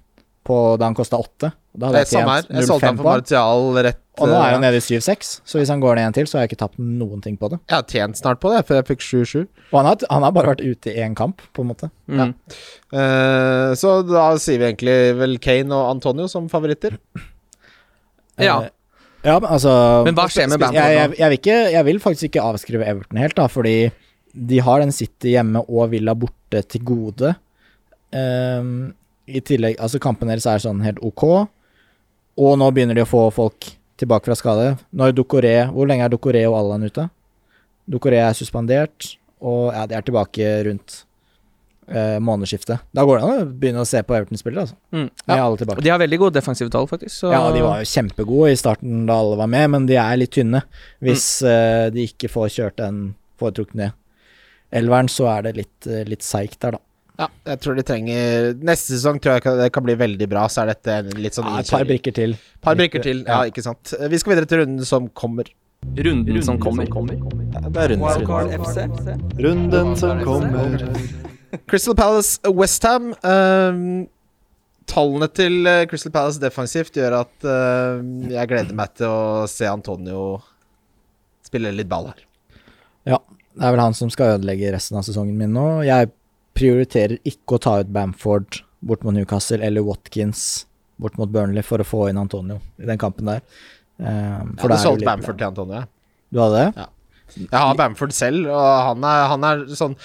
på da han kosta åtte. Da hadde Det er jeg samme her. Jeg solgte han for. Martial rett Og nå er eh, han nede i 7-6, så hvis han går ned en til, så har jeg ikke tapt noen ting på det. Jeg har tjent snart på det, for jeg fikk 7-7. Og han har, han har bare vært ute i én kamp, på en måte. mm. Eh, så da sier vi egentlig vel Kane og Antonio som favoritter. Ja. Uh, ja, men altså Men hva skjer med jeg, Bamford jeg, nå? jeg, vil ikke, jeg vil faktisk ikke avskrive Everton helt, da, fordi de har den City hjemme og Villa borte til gode. Ehm, I tillegg, altså Kampene deres er sånn helt ok, og nå begynner de å få folk tilbake fra skade. Når Ducoré, Hvor lenge er Ducoré og Allan ute? Ducoré er suspendert, og ja, de er tilbake rundt eh, månedsskiftet. Da går det an å begynne å se på Everton-spillere, altså. Mm. ja. alle tilbake. De har veldig gode defensive tall, faktisk. Så Ja, de var jo kjempegode i starten da alle var med, men de er litt tynne. Hvis eh, de ikke får kjørt den foretrukne elveren, så er det litt, uh, litt seigt der, da. Ja, jeg tror de trenger Neste sesong tror jeg kan, det kan bli veldig bra. Så er dette litt sånn Ja, et par brikker til. Par brikker til, ja, ikke sant. Vi skal videre til runden som kommer. runden som kommer. Det er Wildcard FC. Runden som kommer. Crystal Palace Westham. Um, tallene til eh, Crystal Palace defensivt gjør at eh, jeg gleder meg til å se Antonio spille litt ball her. Ja, det er vel han som skal ødelegge resten av sesongen min nå. Jeg prioriterer ikke å ta ut Bamford bort mot Newcastle eller Watkins bort mot Burnley for å få inn Antonio i den kampen der. Eh, Jeg hadde solgt Bamford til Antonio. jeg. Du hadde det? Jeg har Bamford selv, og han er, han er sånn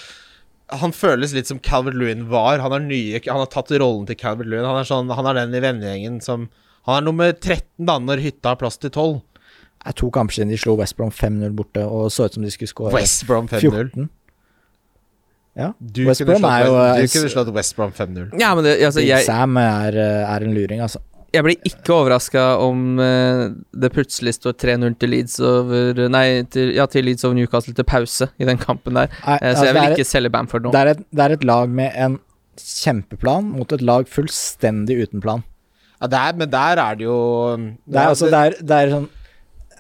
Han føles litt som Calvert Lewin var. Han er nye Han har tatt rollen til Calvert Lewin. Han er, sånn, han er den i vennegjengen som Han er nummer 13 da når hytta har plass til 12. Det er to kamper siden de slo West Brom 5-0 borte og så ut som de skulle skåre West 5-0. 14. Ja. Du, West kunne Brom slått er jo, du kunne slått West Brom 5-0. Ja, men det, altså, jeg, Sam er, eh, er en luring, altså. jeg blir ikke overraska om eh, det plutselig står 3-0 til Leeds over Nei, til, ja, til Leeds over Newcastle til pause i den kampen der. Nei, Eh, så altså, jeg vil ikke ikke selge Bamford nå. det, er et, det er et lag med en kjempeplan mot et lag fullstendig uten plan. Ja, der, men der er det jo Det er, altså, det er, det er sånn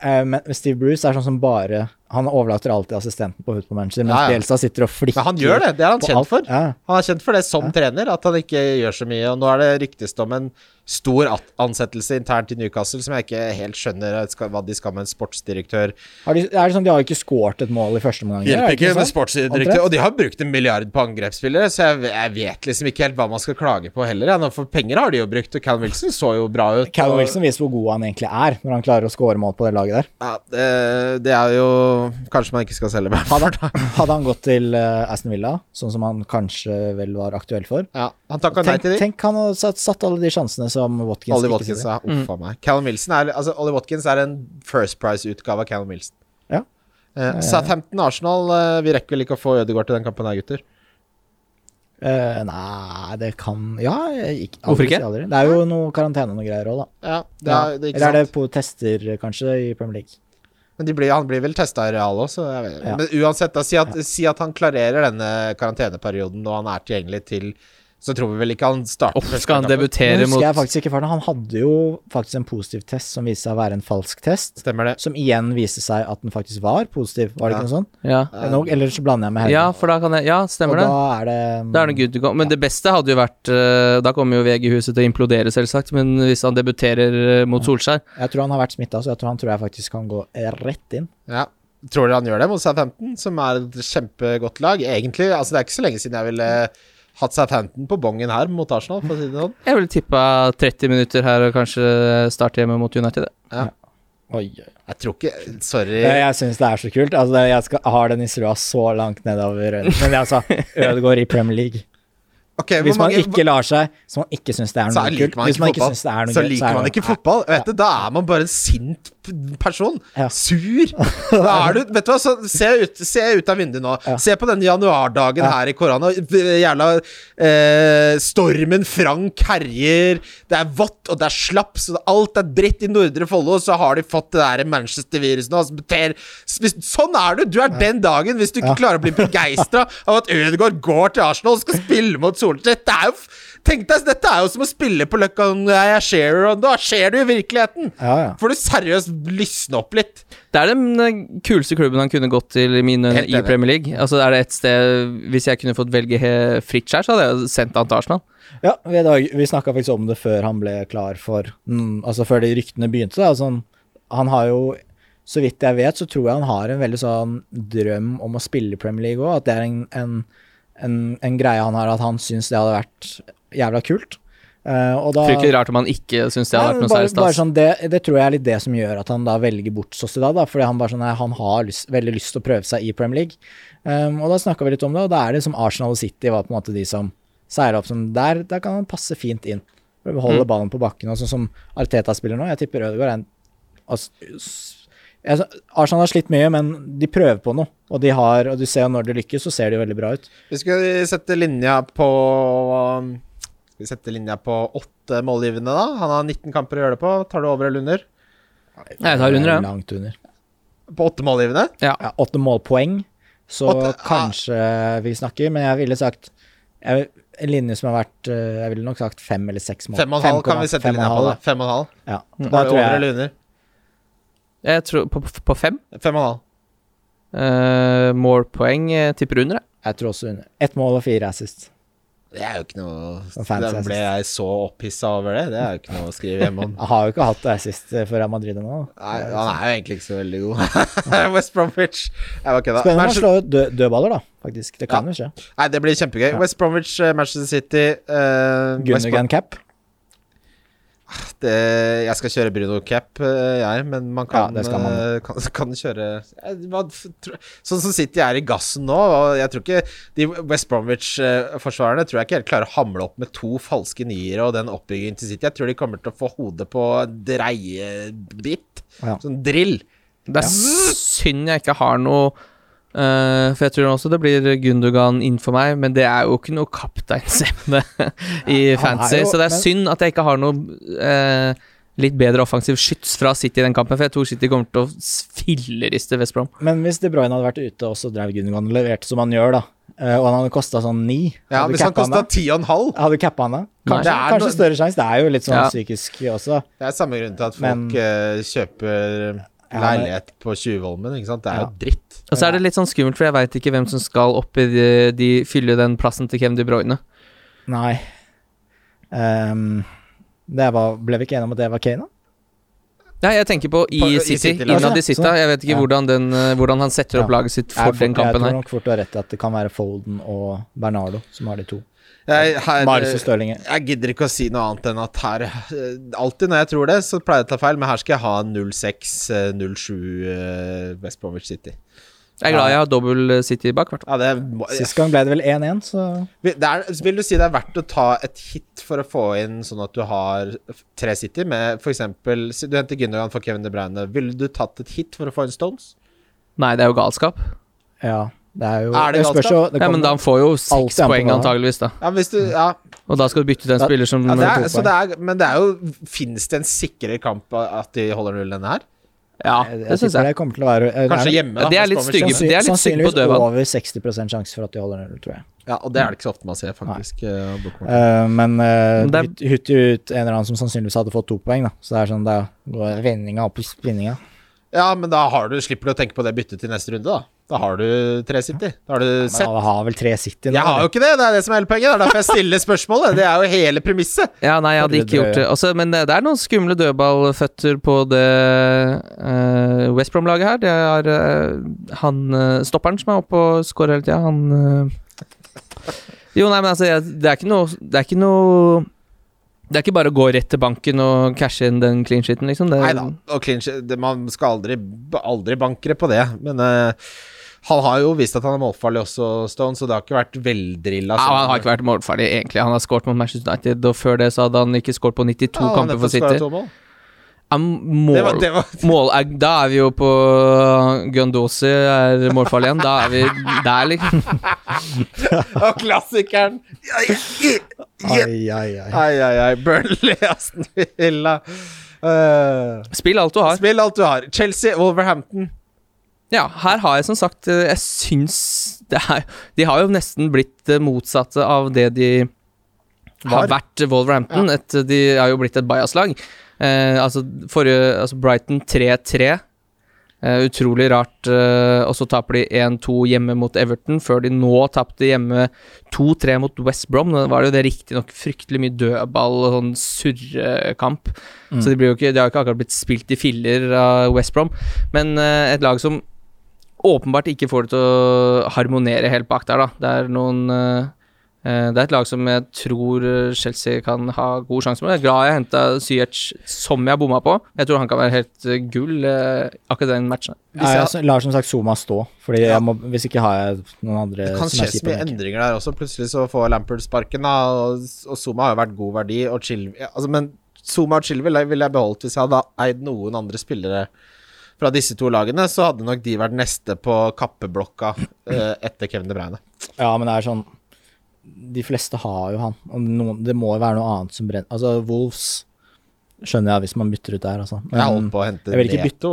uh, Steve Bruce er sånn som bare Han overlater alltid assistenten på Football Manager, mens Ja, ja. Bielsa sitter og flikker Men han gjør det. Det er han kjent alt. for. Ja. Han er kjent for det som trener, at han ikke gjør så mye. Og nå er det ryktes om en stor ansettelse internt i Newcastle som jeg ikke helt skjønner hva de skal med en sportsdirektør. Har de, er det sånn, de har jo ikke skåret et mål i første omgang. Hjelper ikke med sportsdirektør. Og de har brukt en milliard på angrepsspillere, så jeg, jeg vet liksom ikke helt hva man skal klage på heller. Ja. For penger har de jo brukt, og Callum Wilson så jo bra ut. Callum og- Wilson viser hvor god han egentlig er, når han klarer å score mål på det laget der. Ja, det, det er jo Kanskje man ikke skal selge Bamford. Hadde, hadde han gått til eh, Aston Villa, sånn som han kanskje vel var aktuell for Ja, han takka nei til de. tenk han hadde satt, satt alle de sjansene som Watkins Ollie Watkins, er ja. Uff a meg. Callum Wilson er Altså, Ollie Watkins er en First Price-utgave av Callum Wilson. Ja. Uh, Southampton Arsenal uh, Vi rekker vel ikke å få Ødegaard til den kampen her, gutter. Uh, nei, det kan Ja, ikke, aldri, Hvorfor ikke? aldri. Det er jo noe karantene og noe greier òg, da. Ja, det er, det er ikke Eller er det på tester, kanskje, i Premier League? Men de blir, han blir vel testa i Real også, så jeg vet, Ja. Men uansett, da, si at, si at han klarerer denne karanteneperioden og han er tilgjengelig til Så tror vi vel ikke han starter Oh, skal han Det debutere husker mot jeg faktisk ikke for Han hadde jo faktisk en positiv test som viste seg å være en falsk test. Stemmer det. Som igjen viste seg at den faktisk var positiv, var det Ja. ikke noe sånt? Ja, Nå, eller så blander jeg med Helge. ja for da kan jeg Ja, stemmer og det. da er det Da er det good to go. Men det beste hadde jo vært eh, Da kommer jo VG-huset til å implodere, selvsagt, men hvis han debuterer eh, mot Solskjær Jeg tror han har vært smitta, så jeg tror han tror jeg faktisk kan gå rett inn. Ja. Tror dere han gjør det mot Southampton, som er et kjempegodt lag? Egentlig, altså det er ikke så lenge siden jeg ville hatt Southampton på bongen her mot Arsenal, for å si det sånn. Jeg ville tippa 30 minutter her og kanskje starte hjemme mot United. Ja. Oi, oi. Jeg tror ikke Sorry. Jeg, jeg syns det er så kult. Altså, jeg skal, har den historia så langt nedover øynene. Men altså, Ødegaard i Premier League. Ok, Hvis man mange- ikke lar seg så man ikke syns det er noe kult så liker man ikke fotball. syns det noe så liker er man ikke fotball. Vet du, da er man bare en sint person. Ja. Sur! Da er du, vet du hva, så se ut, se ut av vinduet nå. Ja. Se på den januardagen Ja. her i korona. Jævla eh, stormen Frank herjer. Det er vått, og det er slapp, så alt er dritt i Nordre Follo. Så har de fått det der Manchester-viruset nå. Sånn er du! Du er den dagen, hvis du ikke klarer å bli begeistra av at Ødegaard går til Arsenal og skal spille mot Solskjær. Det er jo Tenk deg, dette er jo som å spille på Løkka jeg er sharer, og da skjer det i virkeligheten. Ja, ja. Får du seriøst lysne opp litt. Det er den eh, kuleste klubben han kunne gått til i mine øyne i. Premier League. Altså er det et sted Hvis jeg kunne fått velge fritt her, så hadde jeg sendt han til Arsenal. Ja, vi, vi snakka faktisk om det før han ble klar for mm, Altså før de ryktene begynte. Altså, han- han har jo Så vidt jeg vet, så tror jeg han har en veldig sånn drøm om å spille i Premier League òg. At det er en, en, en, en greie han har, at han syns det hadde vært jævla kult. Eh, og da Fryktelig rart om han ikke syns det hadde vært noe særlig stas. sånn, det, det tror jeg er litt det som gjør at han da velger bort Sociedad, da, fordi han bare sånn, han har lyst, veldig lyst til å prøve seg i Premier League. Um, og da snakka vi litt om det, og da er det som Arsenal og City var på en måte de som seila opp som Der, der kan han passe fint inn. Beholde Mm. ballen på bakken, og sånn som Arteta spiller nå. Jeg tipper Ødegaard er en altså, Arsenal har slitt mye, men de prøver på noe. Og de har, og du ser jo når de lykkes, så ser de veldig bra ut. Vi skal sette linja på Skal vi sette linja på åtte målgivende, da? Han har 19 kamper å gjøre det på. Tar du over eller under? Nei, jeg tar under, ja. Langt under. På åtte målgivende? Ja. Ja, åtte målpoeng, så Åtte- kanskje vi snakker, men jeg ville sagt jeg, En linje som har vært eh, Jeg ville nok sagt fem eller seks mål. Fem og en halv kan vi sette linja på. da Fem og en halv. Ja. Da Tar du over jeg eller under? Jeg tror på, på fem. Fem og en halv. Uh, målpoeng eh, tipper under, jeg. Jeg tror også under. Ett mål og fire assist. Det er jo ikke noe Da ble jeg så opphissa over det. Det er jo ikke noe å skrive hjemme om. Jeg har jo ikke hatt assist for Real Madrid ennå. Han er jo egentlig ikke så veldig god. West Bromwich. Jeg var kødda. Spennende å slå ut dø dødballer, da, faktisk. Det kan jo skje. Nei, det blir kjempegøy. Ja. West Bromwich, eh, Manchester City uh, West cap. Det, Jeg skal kjøre Bruno Cap, eh, jeg, men man kan, Ja, man. eh, kan, kan kjøre jeg, Sånn som City er i gassen nå, og jeg tror ikke de West Bromwich-forsvarerne tror jeg ikke helt klarer å hamle opp med to falske niere og den oppbyggingen til City. Jeg tror de kommer til å få hodet på dreiebit. Ja. Sånn drill. Det er synd jeg ikke har noe eh, For jeg tror også det blir Gundogan innenfor meg, men det er jo ikke noe kapteinsemne i fantasy, så det er men- synd at jeg ikke har noe uh, litt bedre offensiv skyts fra City i den kampen, for jeg tror City kommer til å filleriste West Brom. Men hvis De Bruyne hadde vært ute, og så drev Gundogan og leverte som han gjør, da, eh, og han hadde kosta sånn ni Ja, hadde Hvis han kosta ti og en halv Hadde du cappa han da? Kanskje, Det er kanskje noe- større sjanse. Det er jo litt sånn Ja. psykisk også. Det er samme grunn til at folk Men- kjøper leilighet på Tjuvholmen, ikke sant. Det er Ja. jo dritt. Og så er det litt sånn skummelt, for jeg veit ikke hvem som skal opp i de, de fylle den plassen til Kevin De Bruyne. Nei. Um, det var, ble vi ikke enige om at det var Kane, da? Nei, jeg tenker på i På- i City, City, innad i sånn. City. Jeg vet ikke Ja. hvordan, den, eh, hvordan han setter opp Ja. laget sitt for Jeg, den jeg tror nok fort du har rett i at det kan være Folden og Bernardo som har de to. Jeg, her, Marius og Stirling. jeg gidder ikke å si noe annet enn at her eh, Alltid når jeg tror det, så pleier jeg å ta feil, men her skal jeg ha 06-07 eh, West Bromwich City. Jeg er glad jeg har dobbel eh, City bak, hvert. Ja, det, må, Sist gang ble det vel 1-1, så det er, vil du si det er verdt å ta et hit for å få inn sånn at du har tre City, med f.eks. Du henter Gündogan for Kevin De Bruyne. Ville du tatt et hit for å få inn Stones? Nei, det er jo galskap. ja. Det er jo Er det spørs galskap? jo- det Ja, men da får jo seks poeng antageligvis, da. Ja, hvis du Ja, Og da skal du bytte ut en spiller som ja det er, to poeng. det er, men det er jo Fins det en sikrere kamp at de holder null enn det her? Ja, Jeg- det syns jeg. det kommer til å være Kanskje er- hjemme, da. Det er litt stygge- det er litt stygge på sannsynligvis over 60% sjanse for at de holder null, tror jeg. Ja, og det er det ikke så ofte man ser, faktisk. Uh. Eh, men uh, Men det er- ut en eller annen som sannsynligvis hadde fått to poeng, da. Så det er sånn, da går vendinga opp i spinninga. Ja, men da har du, slipper du å tenke på det byttet til neste runde, da. Da har du tre City. Da har du Men sett. Jeg har vel tre City nå? Jeg har jo ikke det, det er det som er hele poenget. Det er derfor jeg stiller spørsmålet. Det er jo hele premisset. Ja, nei, jeg hadde ikke gjort det. Også, men det, er noen skumle dødballføtter på det uh, West Brom-laget her. Det er uh, han uh, stopperen som er oppe og scorer hele tida. Han Jo, nei, men altså, jeg, det er ikke noe Det er ikke noe Det er ikke bare å gå rett til banken og cashe inn den clean sheeten, liksom. Det, Nei da. Og clean sheet, det- man skal aldri, aldri bankere på det. Men eh, han har jo vist at han er målfarlig også, Stone, så det har ikke vært veldrilla. ja, han har ikke vært målfarlig, egentlig. Han har skåret mot Manchester United, og før det så hadde han ikke skåret på 92 kamper for City. Ja, mål, Det var, det var mål er, Da er vi jo på Gundosi er målfarlig igjen. Da er vi der, liksom. Og klassikeren! Ai, ai, ai. Ai, ai, ai. Burnley, Aston Villa. uh, Spill alt du har. spill alt du har. Chelsea, Wolverhampton. Ja, her har jeg som sagt eh, Jeg syns det er De har jo nesten blitt det motsatte av det de har Var. vært Wolverhampton. Et, de har jo blitt et bajaslag. Eh, altså forrige Altså Brighton 3-3. Eh, utrolig rart. Eh, og så taper de 1-2 hjemme mot Everton, før de nå tapte hjemme 2-3 mot West Brom. Da var det jo det riktignok fryktelig mye dødball og sånn surrekamp. Så de, blir jo ikke, de har jo ikke akkurat blitt spilt i filler av West Brom. Men eh, et lag som åpenbart ikke får det til å harmonere helt bak der, da. Det er noen eh, eh, Det er et lag som jeg tror Chelsea kan ha god sjanse med. Jeg er glad jeg henta Ziyech, som jeg bomma på. Jeg tror han kan være helt eh, gull akkurat den matchen. Nei, jeg lar som sagt Zuma stå, Fordi jeg må, hvis ikke har jeg noen andre Det kan skje så mye endringer der også. Plutselig så får Lampard sparken, da. Og, og Zuma har jo vært god verdi. Og Chil ja, altså, men Zuma og Chilwell ville jeg beholdt hvis jeg hadde eid noen andre spillere fra disse to lagene. Så hadde nok de vært neste på kappeblokka eh, etter Kevin De Bruyne. Ja, men det er sånn De fleste har jo han. Noen, det må jo være noe annet som brenner Altså, Wolves skjønner jeg hvis man bytter ut der, altså. Jeg holdt på å hente jeg vil ikke Neto,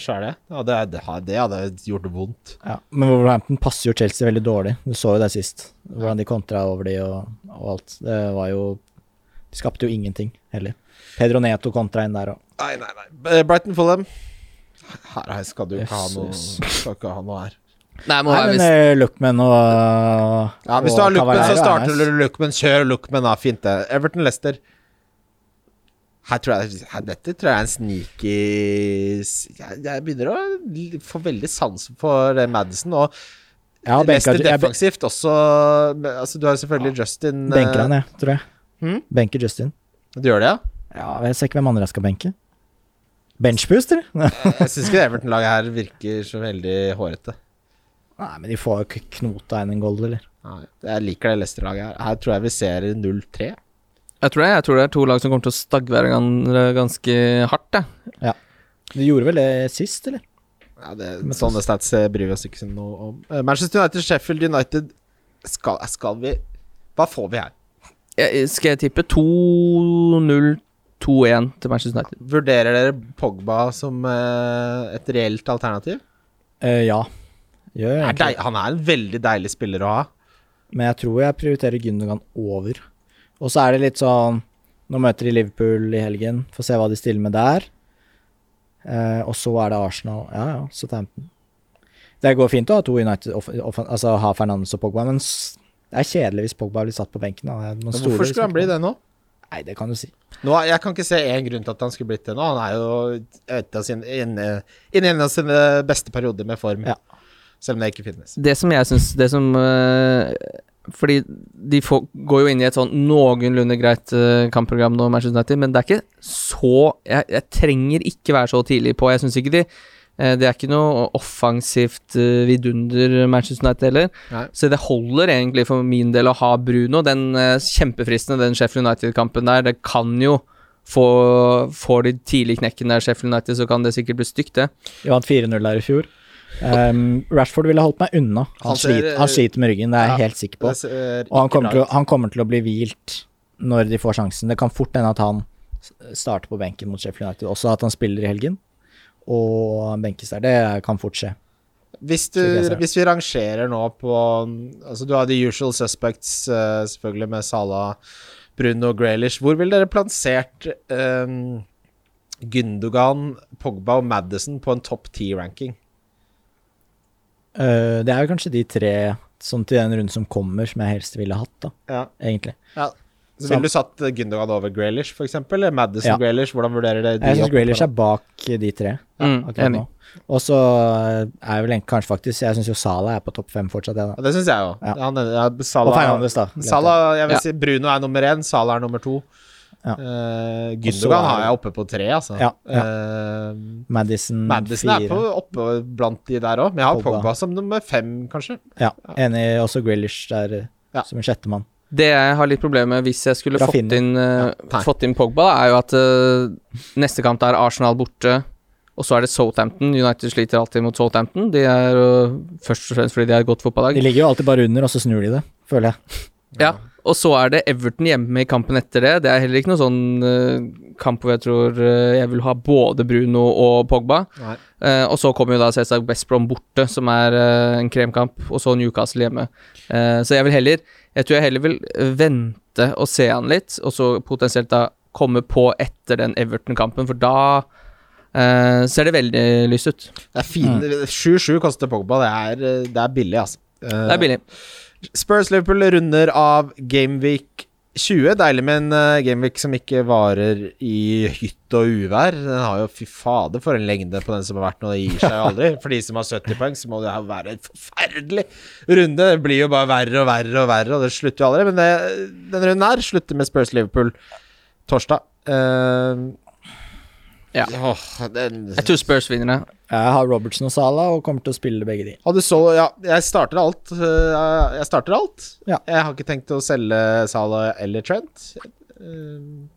sjøl, jeg. Ja, det, det, det hadde gjort vondt. Ja, men Wolverhampton passer jo Chelsea veldig dårlig. Du så jo det sist. Hvordan de kontra over de og, og alt. Det var jo De skapte jo ingenting heller. Pedro Neto kontra inn der og Nei, nei, nei. Brighton Fulham. Her, skal du ikke ha noe Skal ikke ha noe her. Nei, må Nei, men eh, Lookman og Ja, Hvis og du har Lookman, så er starter du Lookman. Kjør Lookman, da. Fint, det. Everton Leicester. Her tror jeg her, Dette tror jeg er en sneaky jeg, jeg begynner å få veldig sans for eh, Madison. Og ja, Lester defensivt også Altså, du har selvfølgelig Justin eh, benker han, jeg, tror jeg. Hmm? Benker Justin. Du gjør det, ja? Ja, jeg ser ikke hvem andre jeg skal benke. Benchboost, eller? Jeg syns ikke det Everton-laget her virker så veldig hårete. Nei, men de får jo ikke knota inn en gold, eller? Nei, jeg liker det Leicester-laget her. Her tror jeg vi ser 0-3. Jeg tror det, jeg tror det er to lag som kommer til å stagge hverandre ganske hardt. Jeg. Du gjorde vel det sist, eller? Ja, det, sånne stats eh, bryr vi oss ikke noe om. Eh, Manchester United, Sheffield United skal, skal vi Hva får vi her? Jeg, skal jeg tippe 2-0-2-1 til Manchester United? Vurderer dere Pogba som eh, et reelt alternativ? Eh, ja. Gjør Er egentlig. deil, han er en veldig deilig spiller å ha. Men jeg tror jeg prioriterer Gündogan over. Og så er det litt sånn Nå møter de Liverpool i helgen, får se hva de stiller med der. Eh, og så er det Arsenal. Ja, ja, Southampton. Det går fint å ha to United, off, off, altså ha Fernandes og Pogba, men s- det er kjedelig hvis Pogba blir satt på benken. Da. Man Men stoler hvorfor liksom skulle han på bli det nå? Nei, det kan du si. nå? Jeg kan ikke se én grunn til at han skulle blitt det nå. Han er jo inne inne i en av sine beste perioder med form. Ja. Selv om det ikke finnes. Det som jeg syns Det som eh, Fordi de får, går jo inn i et sånn noenlunde greit eh, kampprogram nå, Manchester United, men det er ikke så Jeg, jeg trenger ikke være så tidlig på. Jeg syns ikke de eh, Det er ikke noe offensivt uh, vidunder Manchester United heller. Nei. Så det holder egentlig for min del å ha Bruno. Den eh, kjempefristende, den Sheffield United-kampen der, det kan jo få Får de tidlig knekken der Sheffield United, så kan det sikkert bli stygt, det. Vi vant 4-0 der i fjor. Um, Rashford ville holdt meg unna. Han Han, ser, sliter, han sliter med ryggen, det er jeg ja, helt sikker på. Og han kommer, til han kommer til å bli hvilt når de får sjansen. Det kan fort hende at han starter på benken mot Sheffield United. Også at han spiller i helgen, og benkes der. Det kan fort skje. Hvis, du, hvis vi rangerer nå på Altså Du har the usual suspects, eh, selvfølgelig, med Salah, Bruno og Graylish. Hvor ville dere plassert um, Gündogan, Pogba og Madison på en topp ti-ranking? Uh, det er jo kanskje de tre sånn til den runden som kommer, som jeg helst ville hatt, da, Ja. egentlig. Så Ville du satt Gündogan over Graylish, f.eks.? Eller Madison Ja. Graylish? Hvordan vurderer det de? Jeg syns Graylish er bak de tre Mm, akkurat nå. Og så er jeg vel egentlig kanskje faktisk Jeg syns jo Salah er på topp fem fortsatt. Ja, det syns jeg òg. Ja. Ja, ja, Og Fernandes, da. Salah, jeg vil Ja. si Bruno er nummer én, Salah er nummer to. Ja. Uh, Gündogan har jeg oppe på tre, altså. Ja, ja. Uh, Madison, Madison er på, oppe blant de der òg, men jeg har Pogba. Pogba som nummer fem, kanskje. Ja, enig. Også Grealish der Ja. som en sjettemann. Det jeg har litt problemer med hvis jeg skulle fått inn, eh, nei. fått inn Pogba, da, er jo at uh, neste kamp er Arsenal borte, og så er det Southampton. United sliter alltid mot Southampton. De er uh, først og fremst fordi de er et godt fotballag. De ligger jo alltid bare under, og så snur de det, føler jeg. Ja, og så er det Everton hjemme i kampen etter det. Det er heller ikke noe sånn uh, kamp hvor jeg tror jeg vil ha både Bruno og Pogba. Eh, og så kommer jo da selvsagt West Brom borte, som er uh, en kremkamp, og så Newcastle hjemme. Så jeg vil heller Jeg tror jeg heller vil vente og se han litt, og så potensielt da komme på etter den Everton-kampen, for da eh, ser det veldig lyst ut. Det er fint. 7-7 koster Pogba. Det er, eh, det er billig, altså. Eh, Det er billig. Spurs Liverpool runder av Gameweek 20. Deilig med en uh, Gameweek som ikke varer i hytt og uvær. Den har jo fy fader for en lengde på den som har vært nå. Det gir seg jo aldri. For de som har 70 poeng, så må det jo være en forferdelig runde. Det blir jo bare verre og verre og verre, og det slutter jo aldri. Men det, denne runden her slutter med Spurs Liverpool torsdag. Eh, Ja. Oh, den, Jeg tror Spurs vinner det. Jeg har Robertson og Salah og kommer til å spille begge de. Hadde så Ja, jeg starter alt. øh, Jeg starter alt. Ja. Jeg har ikke tenkt å selge Salah eller Trent. Øh,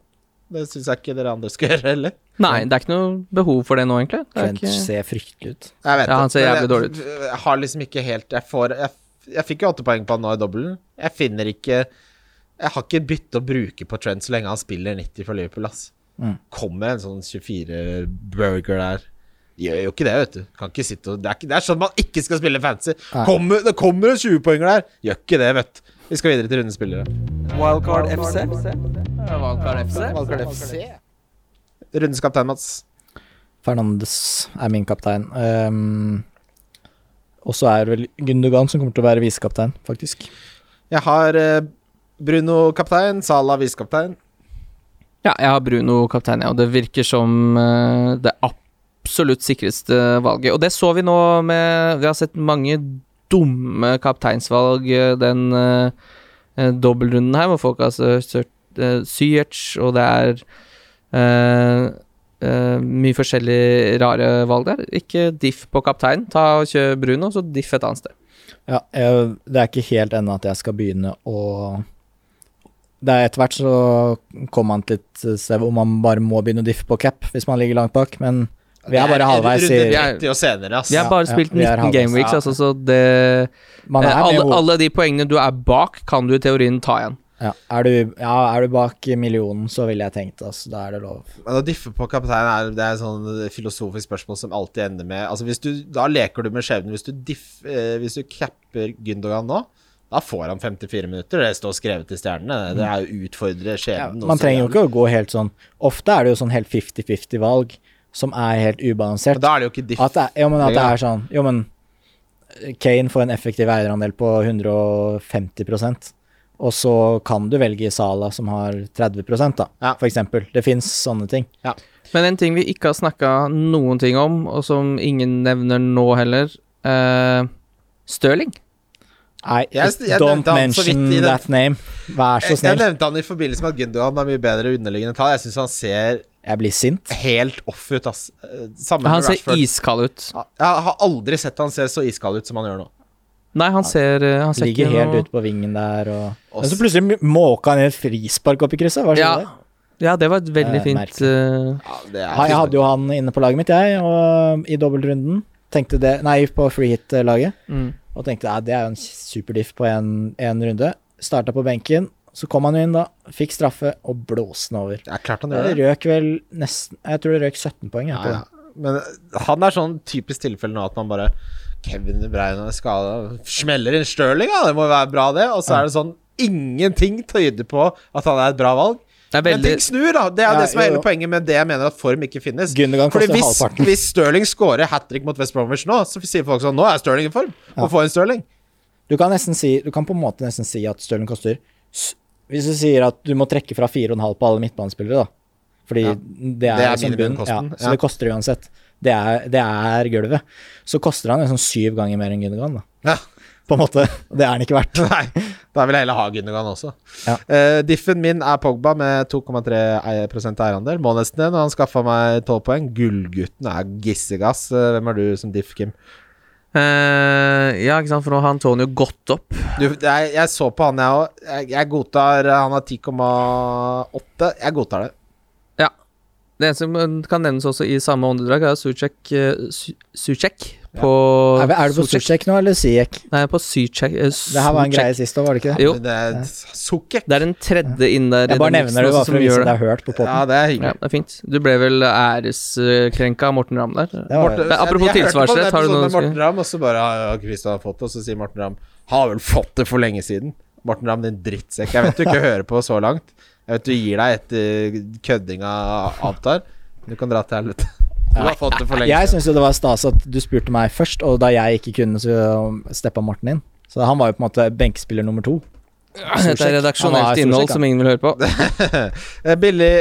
Det syns jeg ikke dere andre skal gjøre heller. Nei, det er ikke noe behov for det nå, egentlig. Det Trent ikke... ser fryktelig ut. Jeg vet Ja, han ser jævlig dårlig ut. Jeg har liksom ikke helt Jeg får Jeg, jeg fikk jo åtte poeng på han nå i dobbelen. Jeg finner ikke Jeg har ikke bytte å bruke på Trent så lenge han spiller 90 for Liverpool, ass. Mm. Kommer en sånn 24-burger der. Gjør jo ikke det, vet du. Kan ikke sitte og Det er, ikke, det er sånn man ikke skal spille fancy. Kommer, det kommer en 20-poenger der. Gjør ikke det, vet du. Vi skal videre til rundens spillere. Wildcard FC. Wildcard FC. Rundens kaptein, Mats. Fernandes er min kaptein. Um, og så er det vel Gundogan som kommer til å være visekaptein, faktisk. Jeg har eh, Bruno kaptein, Salah visekaptein. Ja, jeg har Bruno kaptein, ja, og det virker som eh, det absolutt sikreste valget. Og det så vi nå med Vi har sett mange dumme kapteinsvalg eh, den uh, dobbeltrunden her, hvor folk har søkt Syerts, og det er uh, uh, mye forskjellige rare valg der. Ikke diff på kaptein, Ta og Kjør Bruno, så diff et annet sted. Ja, jeg, det er ikke helt ennå at jeg skal begynne å det er Etter hvert så kommer man til et sted hvor man bare må begynne å diffe på cap hvis man ligger langt bak, men vi er bare halvveis i Vi er- senere. Vi har Ja, bare spilt vi er 19 halvveis. gameweeks, Ja. altså, så det Man Eh, er alle, alle de poengene du er bak, kan du i teorien ta igjen. ja, er, du, ja, er du bak millionen, så ville jeg tenkt altså, da er det lov. Men å diffe på kaptein er, det er et sånn filosofisk spørsmål som alltid ender med Altså hvis du, Da leker du med skjebnen. Hvis du diff, eh, Hvis du capper Gündogan nå, da får han 54 minutter. Det står skrevet i stjernene. Det er jo utfordre Ja, man trenger jo ikke å gå helt sånn Ofte er det jo sånn helt 50-50 valg som er helt Men ubalansert. Da er det jo ikke diff. At det, jo, men at det er sånn Jo, men Kane får en effektiv eierandel på 150% og så kan du velge Sala som har 30 da, Ja. eksempel. Det fins sånne ting. Men en ting vi ikke har snakka noen ting om, og som ingen nevner nå heller eh, Stirling. Nei, Jeg- jeg don't mention den- that name. Vær så Jeg, jeg nevnte han i forbindelse med at Gündogan har mye bedre underliggende tall. Jeg syns han ser Jeg blir sint. helt off ut, ass. Eh, Samme Han ser iskald ut. Jeg har aldri sett han ser så iskald ut som han gjør nå. Nei, han ser, eh, han ser Ligger helt noe ute på vingen der og Men så plutselig måka han i et frispark opp i krysset. Hva Ja, skjedde? ja, det var et veldig Eh, fint Ja, er Ja, jeg hadde jo han inne på laget mitt, jeg, og i dobbeltrunden. Tenkte det Nei, på free hit-laget. mm. Og tenkte ja, det er jo en superdiff på en, en runde. Starta på benken, så kom han jo inn da. Fikk straffe og blåste den over. Ja, klart han gjør Det det. røk vel nesten Jeg tror det røk 17 poeng. Ja, ja. Men han er sånn typisk tilfelle nå at man bare Kevin De Bruyne er skada. Smeller inn Stirling, ja. Det må jo være bra, det. Og så er det sånn Ingenting tyder på at han er et bra valg. Det er Men ting snur, da. Det er Ja, det som er jo, hele poenget med det jeg mener at form ikke finnes. Gundogan Fordi hvis, hvis Stirling scorer hat trick mot West Bromwich nå, så sier folk sånn Nå er Stirling i form. Ja. Må få en Stirling. Du kan si Du kan på en måte nesten si at Stirling koster Hvis du sier at du må trekke fra 4,5 på alle midtbanespillere, da. Fordi Ja. det er, Det er sånn bunn. Ja, så ja. det koster uansett. Det er, det er gulvet. Så koster han liksom syv ganger mer enn Gundogan, da. Ja. På en måte. Det er han ikke verdt. Nei, da vil jeg heller ha Gundogan også. Ja. Uh, diffen min er Pogba med 2,3 ei- prosent eierandel. Må nesten det når han skaffa meg 12 poeng. Gullgutten er gissegass. Uh, hvem er du som diff, Kim? Uh, ja, ikke sant, for nå har Antonio gått opp. Du, jeg, jeg så på han, jeg òg. Jeg, jeg godtar Han har 10,8. Jeg godtar det. Det eneste som kan nevnes også i samme åndedrag, er Sucek, uh, Suchek på Er, er du på Suchek? Nå, eller Siek? Nei, på Suchek. eh, Det her var en greie sist òg, var det ikke det? Jo, Det er Sukkek. det er en tredje inn der. Jeg bare nevner det bare for å som vise at det er hørt på Ja, det er hyggelig. Ja, det er fint. Du ble vel æreskrenka av Morten Ramm der. Det var Morten- det. Men apropos jeg- jeg tilsvarsrett, har du noe Morten Ramm, og så bare har Kristian fått det, og så sier Morten Ramm Har vel fått det for lenge siden. Morten Ramm, din drittsekk. Jeg vet du ikke hører på så langt. Jeg vet du gir deg etter køddinga avtar. Du kan dra til helvete. Du har fått det for lenge Jeg syns jo det var stas at du spurte meg først, og da jeg ikke kunne, så steppa Morten inn. Så han var jo på en måte benkespiller nummer to. Dette er redaksjonelt innhold som ingen vil høre på. Eh, Billig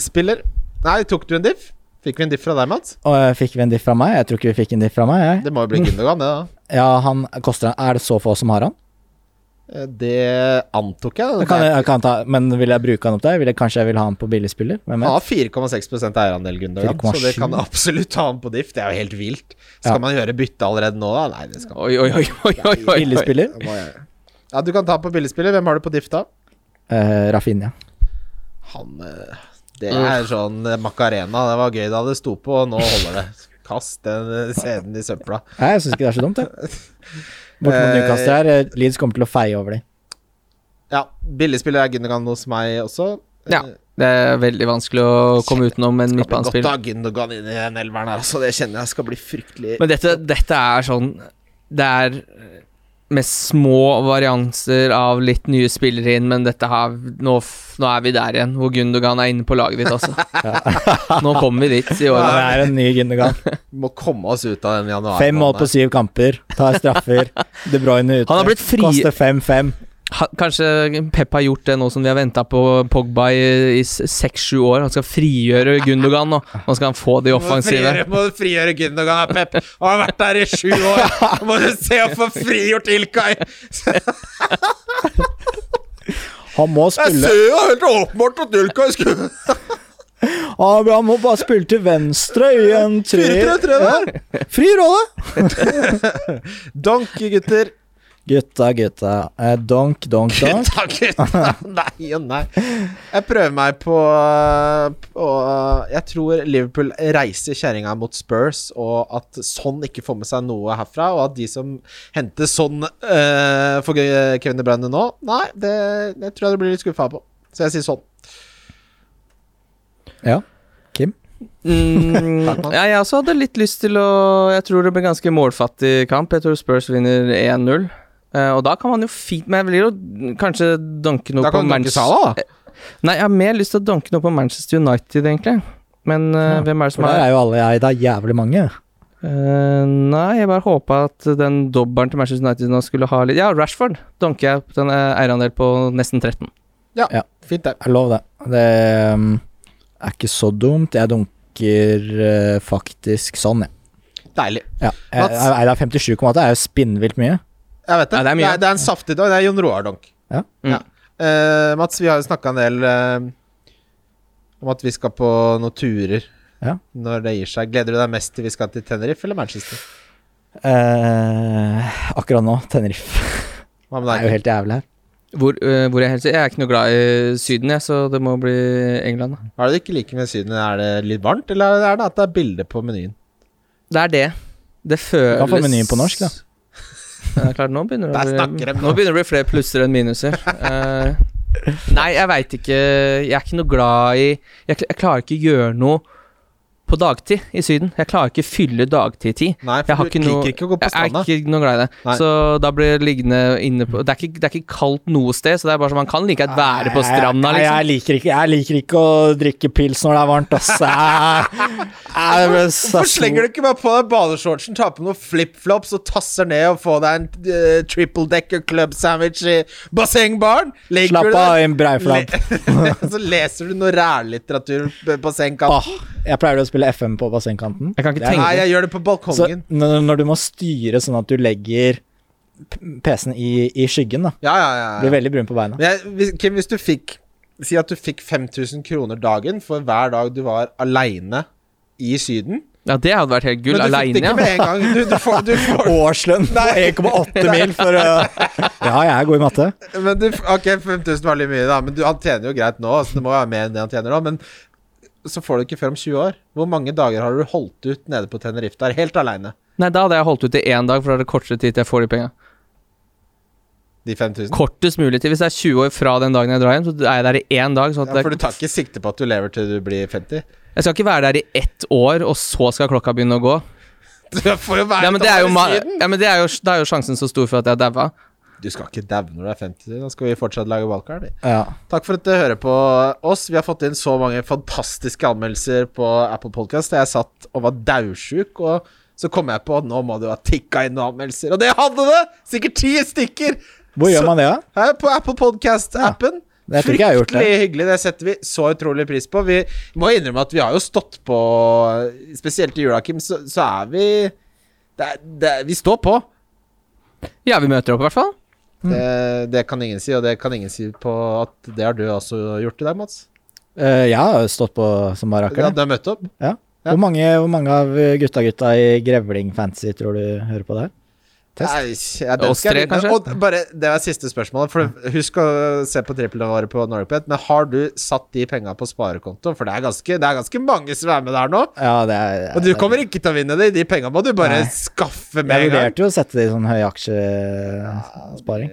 spiller. Nei, tok du en diff? Fikk vi en diff fra deg, Mats? Og fikk vi en diff fra meg? Jeg tror ikke vi fikk en diff fra meg, jeg. Det må jo bli Gundogan, det, da. Ja, han koster Er det så få som har han? Eh, Det antok jeg. Jeg kan, jeg kan ta, men vil jeg bruke han opp der? Vil jeg, kanskje jeg vil ha han på billigspiller? Hvem Han vet? har 4,6 eierandel, Gundogan, så det 4,7. kan absolutt ha han på diff. Det er jo helt vilt. Skal Ja. man gjøre bytte allerede nå, da? Nei, det skal man Oi, oi, oi, oi, oi, oi. Billigspiller? Ja, du kan ta på billigspiller. Hvem har du på diff, da? Uh, Rafinha. Han eh, Det er sånn Macarena. Det var gøy da det sto på, og nå holder det. Kast den scenen i søpla. Nei, jeg syns ikke det er så dumt, jeg. Bort mot Eh, Newcastle her. eh, Leeds kommer til å feie over dem. Ja, Billig spiller er Gündogan hos meg også. Ja. Eh, Det er veldig vanskelig å komme utenom en Skal bli godt midtbanespill. å ha Gundogan inn i den elveren her, altså. Det kjenner jeg skal bli fryktelig Men dette, dette er sånn Det er med små varianser av litt nye spillere inn, men dette har nå, nå er vi der igjen, hvor Gundogan er inne på laget ditt, altså. Nå kommer vi dit i Det er en ny Gundogan. Må komme oss ut av den januar. Fem mål på syv kamper. Tar straffer. De Bruyne ute. Han har blitt fri- Koster 5-5. Kanskje Pep har gjort det nå som vi har venta på Pogba i seks-sju år. Han skal frigjøre Gundogan nå. Nå skal han få de Må offensive. frigjøre, må frigjøre Gundogan, Pep. Han har vært der i sju år. Må du se å få frigjort Ilkay. Han må spille Jeg ser jo helt åpenbart at Ilkay skulle Han han må bare spille til venstre i en tre... 4-3-3 der. Ja. Fri rolle! Donkey, gutter. Gutta, gutta. Eh, donk, donk, donk. Gutta, gutta. Nei og nei. Jeg prøver meg på, på Jeg tror Liverpool reiser kjerringa mot Spurs, og at sånn ikke får med seg noe herfra, og at de som henter sånn uh, for Kevin De Bruyne nå Nei, det, det tror jeg du blir litt skuffa på. Så jeg sier sånn. Ja. Kim? Mm, ja, jeg også hadde litt lyst til å Jeg tror det blir ganske målfattig kamp. Jeg tror Spurs vinner 1-0. Eh, og da kan man jo fint Men jeg vil jo kanskje danke noe Da på Manchester Sala, da. Nei, jeg har mer lyst til å danke noe på Manchester United, egentlig. Men eh, Ja, hvem er det som er er jo alle jeg, det er jævlig mange. Uh, Nei, jeg bare håpa at den dobbelen til Manchester United nå skulle ha litt Ja, Rashford danker jeg på den eh, eierandel på nesten 13. Ja, Fint, det. Jeg lover det. Det um, er ikke så dumt. Jeg dunker uh, faktisk sånn, jeg. Deilig. Ja. Jeg, jeg, jeg, 57,8 er jo spinnvilt mye. Jeg vet det. Ja, det er det, er, det er en saftig dag. Det er Jon Roar-donk. Ja. Mm. Ja. Uh, Mats, vi har jo snakka en del uh, om at vi skal på noen turer Ja. når det gir seg. Gleder du deg mest til vi skal til Tenerife eller Manchester? Uh, akkurat nå, Tenerife. Hva med Det er jo helt jævlig her. Hvor, eh, hvor jeg, helst, jeg er ikke noe glad i Syden, jeg, så det må bli England. da. Hva er det du ikke liker med Syden? Er det litt varmt, eller er det at det er bilde på menyen? Det er det. Det føles kan få menyen på norsk, da. Klart, nå begynner bli, nå begynner det å bli flere plusser enn minuser. Uh, nei, jeg veit ikke Jeg er ikke noe glad i Jeg, jeg klarer ikke å gjøre noe på dagtid i Syden. Jeg klarer ikke fylle dagtid-tid. Nei, Jeg har for du ikke noe liker ikke å gå på Jeg er ikke noe glad i det. Nei. Så da blir det liggende inne på det er, ikke, det er ikke kaldt noe sted, så det er bare sånn man kan like gjerne være på stranda, Nei, jeg, liksom. liker ikke, jeg liker ikke å drikke pils når det er varmt, ass. Jeg, jeg, jeg, Hvorfor slenger du ikke bare på deg badeshortsen, tar på noen flipflops og tasser ned og får deg en uh, triple decker club sandwich i bassengbaren? Slapp av, en breiflabb. Le så leser du noe rærlitteratur på bassengkanten. Åh, jeg pleier å spille FM på bassengkanten. Jeg kan ikke tenke Nei, jeg gjør det på Så balkongen. når, når du må styre sånn at du legger PC-en i, i skyggen, da. Ja, ja, ja. Blir veldig brun på beina. Men jeg, hvis, Kim, hvis du fikk Si at du fikk 5000 kroner dagen for hver dag du var aleine i Syden, Ja, det hadde vært helt gull. Men du fikk det ikke ja. med en gang. Du, du får, du får Årslønn på 1,8 mil for å Ja, jeg er god i matte. Men du, ok, 5000 var litt mye, da. Men du, han tjener jo greit nå, så det må være mer enn det han tjener nå. Men så får du ikke før om 20 år. Hvor mange dager har du holdt ut nede på Tenerife der, helt aleine? Nei, da hadde jeg holdt ut i én dag, for da er det kortere tid til jeg får de penga. De 5000? Kortest mulig tid. Hvis det er 20 år fra den dagen jeg drar hjem, så er jeg der i én dag. Ja, for du tar ikke sikte på at du lever til du blir 50? jeg skal ikke være der i ett år, og så skal klokka begynne å gå. Du får jo være Ja, men, det er jo, ja, men det er jo, da er jo sjansen så stor for at jeg daua. Du skal ikke daue når du er 50. Da skal vi fortsatt lage wildcard. Ja. Takk for at du hører på oss. Vi har fått inn så mange fantastiske anmeldelser på Apple Podcast. Jeg satt og var daudsjuk, og så kom jeg på at nå må du ha tikka inn noen anmeldelser. Og det hadde det! Sikkert ti stykker! Hvor Så- gjør man det, da? Her på Apple Podcast-appen. Det Fryktelig jeg har gjort det. Hyggelig. Det setter vi så utrolig pris på. Vi må innrømme at vi har jo stått på Spesielt i jula, Kim, så, så er vi det er, det er, Vi står på. Ja, vi møter opp, i hvert fall. Det, det kan ingen si, og det kan ingen si på at det har du også gjort i dag, Mats. Uh, jeg har stått på som Ja, barakker. du har møtt opp. Ja. Ja. Hvor, mange, hvor mange av gutta-gutta i Grevling Fantasy tror du hører på det her? Test. Nei, ja, Oss tre, kanskje? Og bare, det var siste spørsmålet. For Husk å se på triplene våre på NorwayPet. Men har du satt de penga på sparekonto? For det er, ganske, det er ganske mange som er med der nå. Ja, det er Og du kommer ikke til å vinne det. De penga må du bare Nei. skaffe med Jeg en gang. vurderte jo å sette det i sånn høy aksjesparing.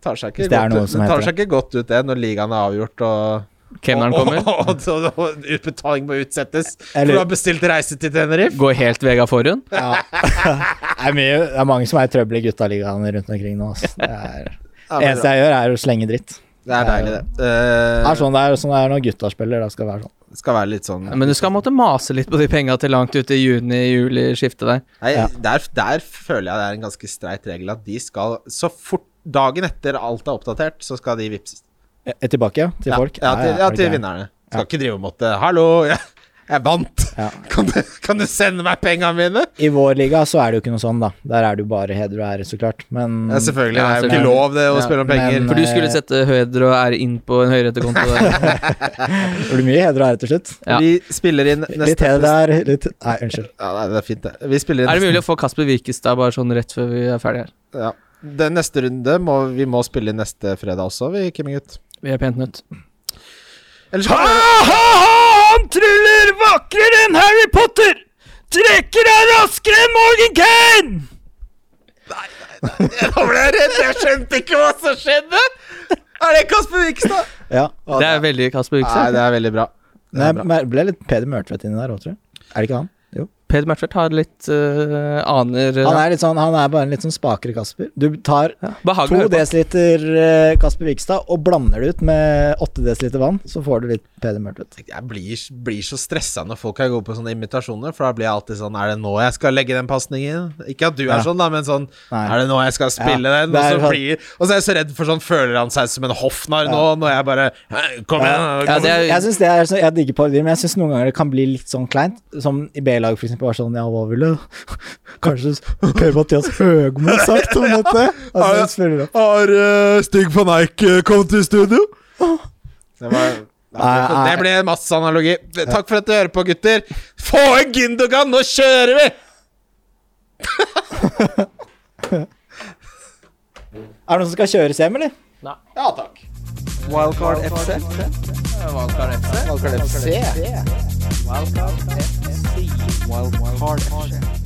Tar seg ikke, det er godt, noe ut- som det tar seg ikke godt ut, det, når ligaen er avgjort og Kemneren kommer. Og, og, og, og utbetaling må utsettes. For Eller- du har bestilt reise til Tenerife. Går helt vega forhund. Ja. det, er mye, det er mange som er i trøbbel i guttaligaene rundt omkring nå. ass. Det er, det eneste jeg gjør, er å slenge dritt. Det er deilig, det. Det Eh, er sånn det er, sånn det er når gutta spiller. Det skal det være sånn. skal være litt sånn Men du skal måtte mase litt på de penga til langt ut i juni-juli-skiftet der. Nei, Ja. der, der føler jeg det er en ganske streit regel at de skal Så fort dagen etter alt er oppdatert, så skal de vippses. Eh, Tilbake, ja, til ja, folk? Ja, til, er ja, til vinnerne. Skal Ja. ikke drive og måtte Hallo, jeg, vant! Ja. Kan, du, kan du sende meg pengene mine? I vår liga så er det jo ikke noe sånn, da. Der er det jo bare heder og ære, så klart. Men Ja, selvfølgelig. Det er jo ikke lov, det, å Ja, spille om penger. men- For du skulle sette heder og ære inn på en høyrettekonto det blir mye heder og ære til slutt. Ja. Vi spiller inn neste Litt heder der, litt Nei, unnskyld. Ja, nei, det er fint, det. Vi spiller inn Er det mulig å få Kasper Wikestad bare sånn rett før vi er ferdige her? Ja. Den neste runde må vi må spille inn neste fredag også, vi, Kimmy-gutt. Vi er pent nødt. Ellers kan Han tryller vakrere enn Harry Potter! Trekker er raskere enn Morgan Kane! Nei, nei, nei. Nå ble jeg redd! Jeg skjønte ikke hva som skjedde! Er det Kasper Vikstad? Ja. Det er veldig Kasper Nei, det er veldig bra. Det er Det bra. ble litt Peder Mørtvedt inni der òg, tror jeg. Er det ikke han? Peder Mørtvedt har litt uh, aner Han er litt sånn Han er bare en litt sånn spakere Kasper. Du tar ja, to desiliter eh, Kasper Vikstad og blander det ut med åtte desiliter vann, så får du litt Peder Mørtvedt. Jeg blir, blir så stressa når folk er gode på sånne imitasjoner, for da blir jeg alltid sånn Er det nå jeg skal legge den pasningen? Ikke at du er Ja. sånn, da, men sånn Nei. Er det nå jeg skal spille Ja, den? Og så, sånn- blir, og så er jeg så redd for sånn Føler han seg som en hoffnarr nå, når jeg bare «Hæ, Kom igjen! Kom Jeg, Jeg så, jeg digger parodier, men jeg syns noen ganger det kan bli litt sånn kleint. Som i B-lag, for eksempel. Var sånn Ja, hva ville kanskje Per-Mathias Høgmo sagt om dette? Altså. Har uh, Stig van Eijk uh, kommet til studio? Det, var, Nei, det, nei. det ble masse analogi. Takk for at du hører på, gutter. Få en Gündogan! Nå kjører vi! Er det noen som skal kjøres hjem, eller? Ja takk. Wildcard FC. Wildcard FC. Valgkart FC. Wildcard FC. Wild Card FM.